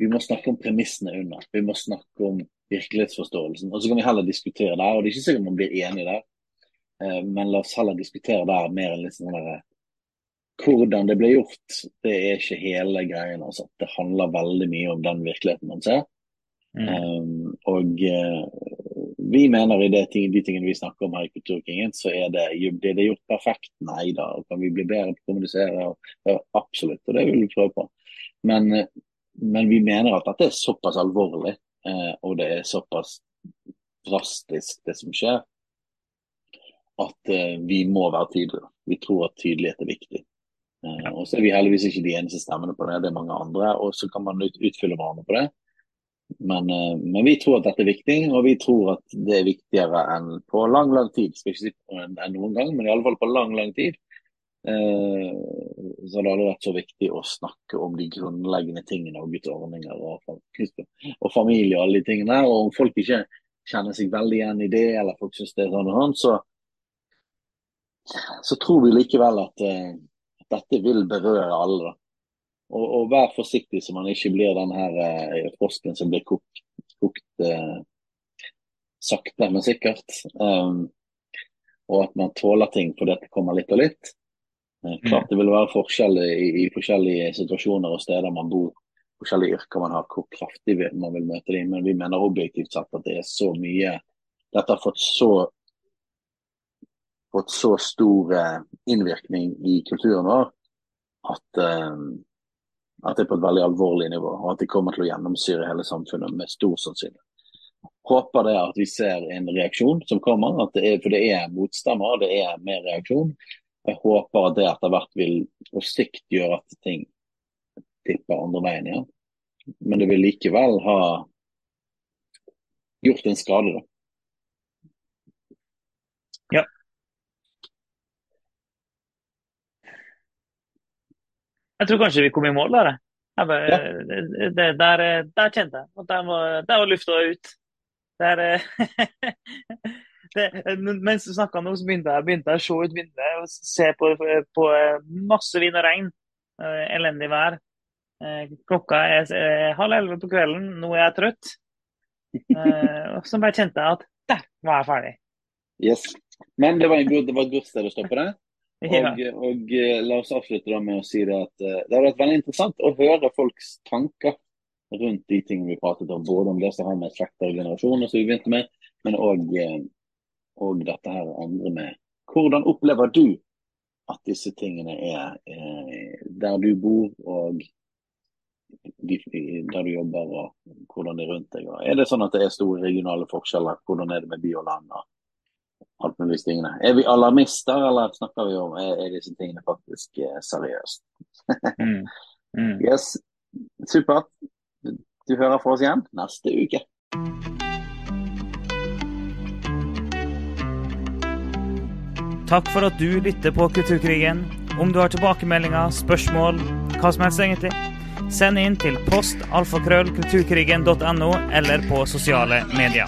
Vi må snakke om premissene under. Vi må snakke om virkelighetsforståelsen. Og så kan vi heller diskutere der. og Det er ikke sikkert man blir enig der, eh, men la oss heller diskutere der mer enn liksom der, hvordan det ble gjort. Det er ikke hele greien. Altså. Det handler veldig mye om den virkeligheten man ser. Mm. Um, og uh, vi mener i det, de tingene vi snakker om her i Kulturkingen, så er det, det, det gjort perfekt. Nei da, kan vi bli bedre på å kommunisere? Ja, absolutt, og det vil vi prøve på. Men, men vi mener at dette er såpass alvorlig eh, og det er såpass drastisk det som skjer, at eh, vi må være tydelige. Vi tror at tydelighet er viktig. Eh, og så er vi heldigvis ikke de eneste stemmene på det, det er mange andre. Og så kan man ut, utfylle hverandre på det. Men, eh, men, vi tror at dette er viktig, og vi tror at det er viktigere enn på lang, lang tid. Skal ikke si enn noen gang, men i alle fall på lang, lang tid. Eh, så har det aldri vært så viktig å snakke om de grunnleggende tingene og guttordninger og, og familie og alle de tingene. Og om folk ikke kjenner seg veldig igjen i det, eller folk syns det er sånn og sånn, så, så tror vi likevel at eh, dette vil berøre alle. Og, og, vær forsiktig så man ikke blir den her eh, frosken som blir kokt, kokt eh, sakte, men sikkert. Um, og at man tåler ting fordi det kommer litt og litt. Eh, klart det vil være forskjell i, i, forskjellige situasjoner og steder man bor, forskjellige yrker man har, hvor kraftig man vil møte dem. Men vi mener objektivt sett at det er så mye Dette har fått så, fått så stor eh, innvirkning i kulturen vår at, uh, at det er på et veldig alvorlig nivå. Og at det kommer til å gjennomsyre hele samfunnet med stor sannsynlighet. Håper det at vi ser en reaksjon som kommer, det er, for det er motstander, det er mer reaksjon. Jeg håper at det etter hvert vil på sikt gjøre at ting tipper andre veien igjen. Men det vil likevel ha gjort en skade, da. Ja. Jeg tror kanskje vi kom i mål der. Bare, ja. det, det, der, der, kjente jeg at der var, der var lufta ut. Der, det, mens du snakka nå, så begynte jeg, begynte jeg, å se ut vinduet og se på, på masse vind og regn. Uh, elendig vær. Klokka er halv elleve på kvelden, nå er jeg trøtt. og så bare kjente jeg at der var jeg ferdig. Yes. Men det var, en god, det var et godt sted å stoppe det. Og, og, la oss avslutte da med å si det at uh, det har vært veldig interessant å høre folks tanker rundt de tingene vi pratet om. Både om det som har med slekter og generasjoner som vi begynte med, men òg og dette her andre med hvordan opplever du at disse tingene er eh, der du bor og de, der du jobber og hvordan det er rundt deg? Er det sånn at det er store regionale forskjeller? Hvordan er det med by og land? Alt med disse tingene. Er vi alarmister, eller snakker vi om er, er disse tingene faktisk eh, seriøst? mm. Mm. Yes, supert. Du hører fra oss igjen neste uke. Takk for at du lytter på Kulturkrigen. Om du har tilbakemeldinger, spørsmål, hva som helst egentlig, send inn til post alfakrøllkulturkrigen.no eller på sosiale medier.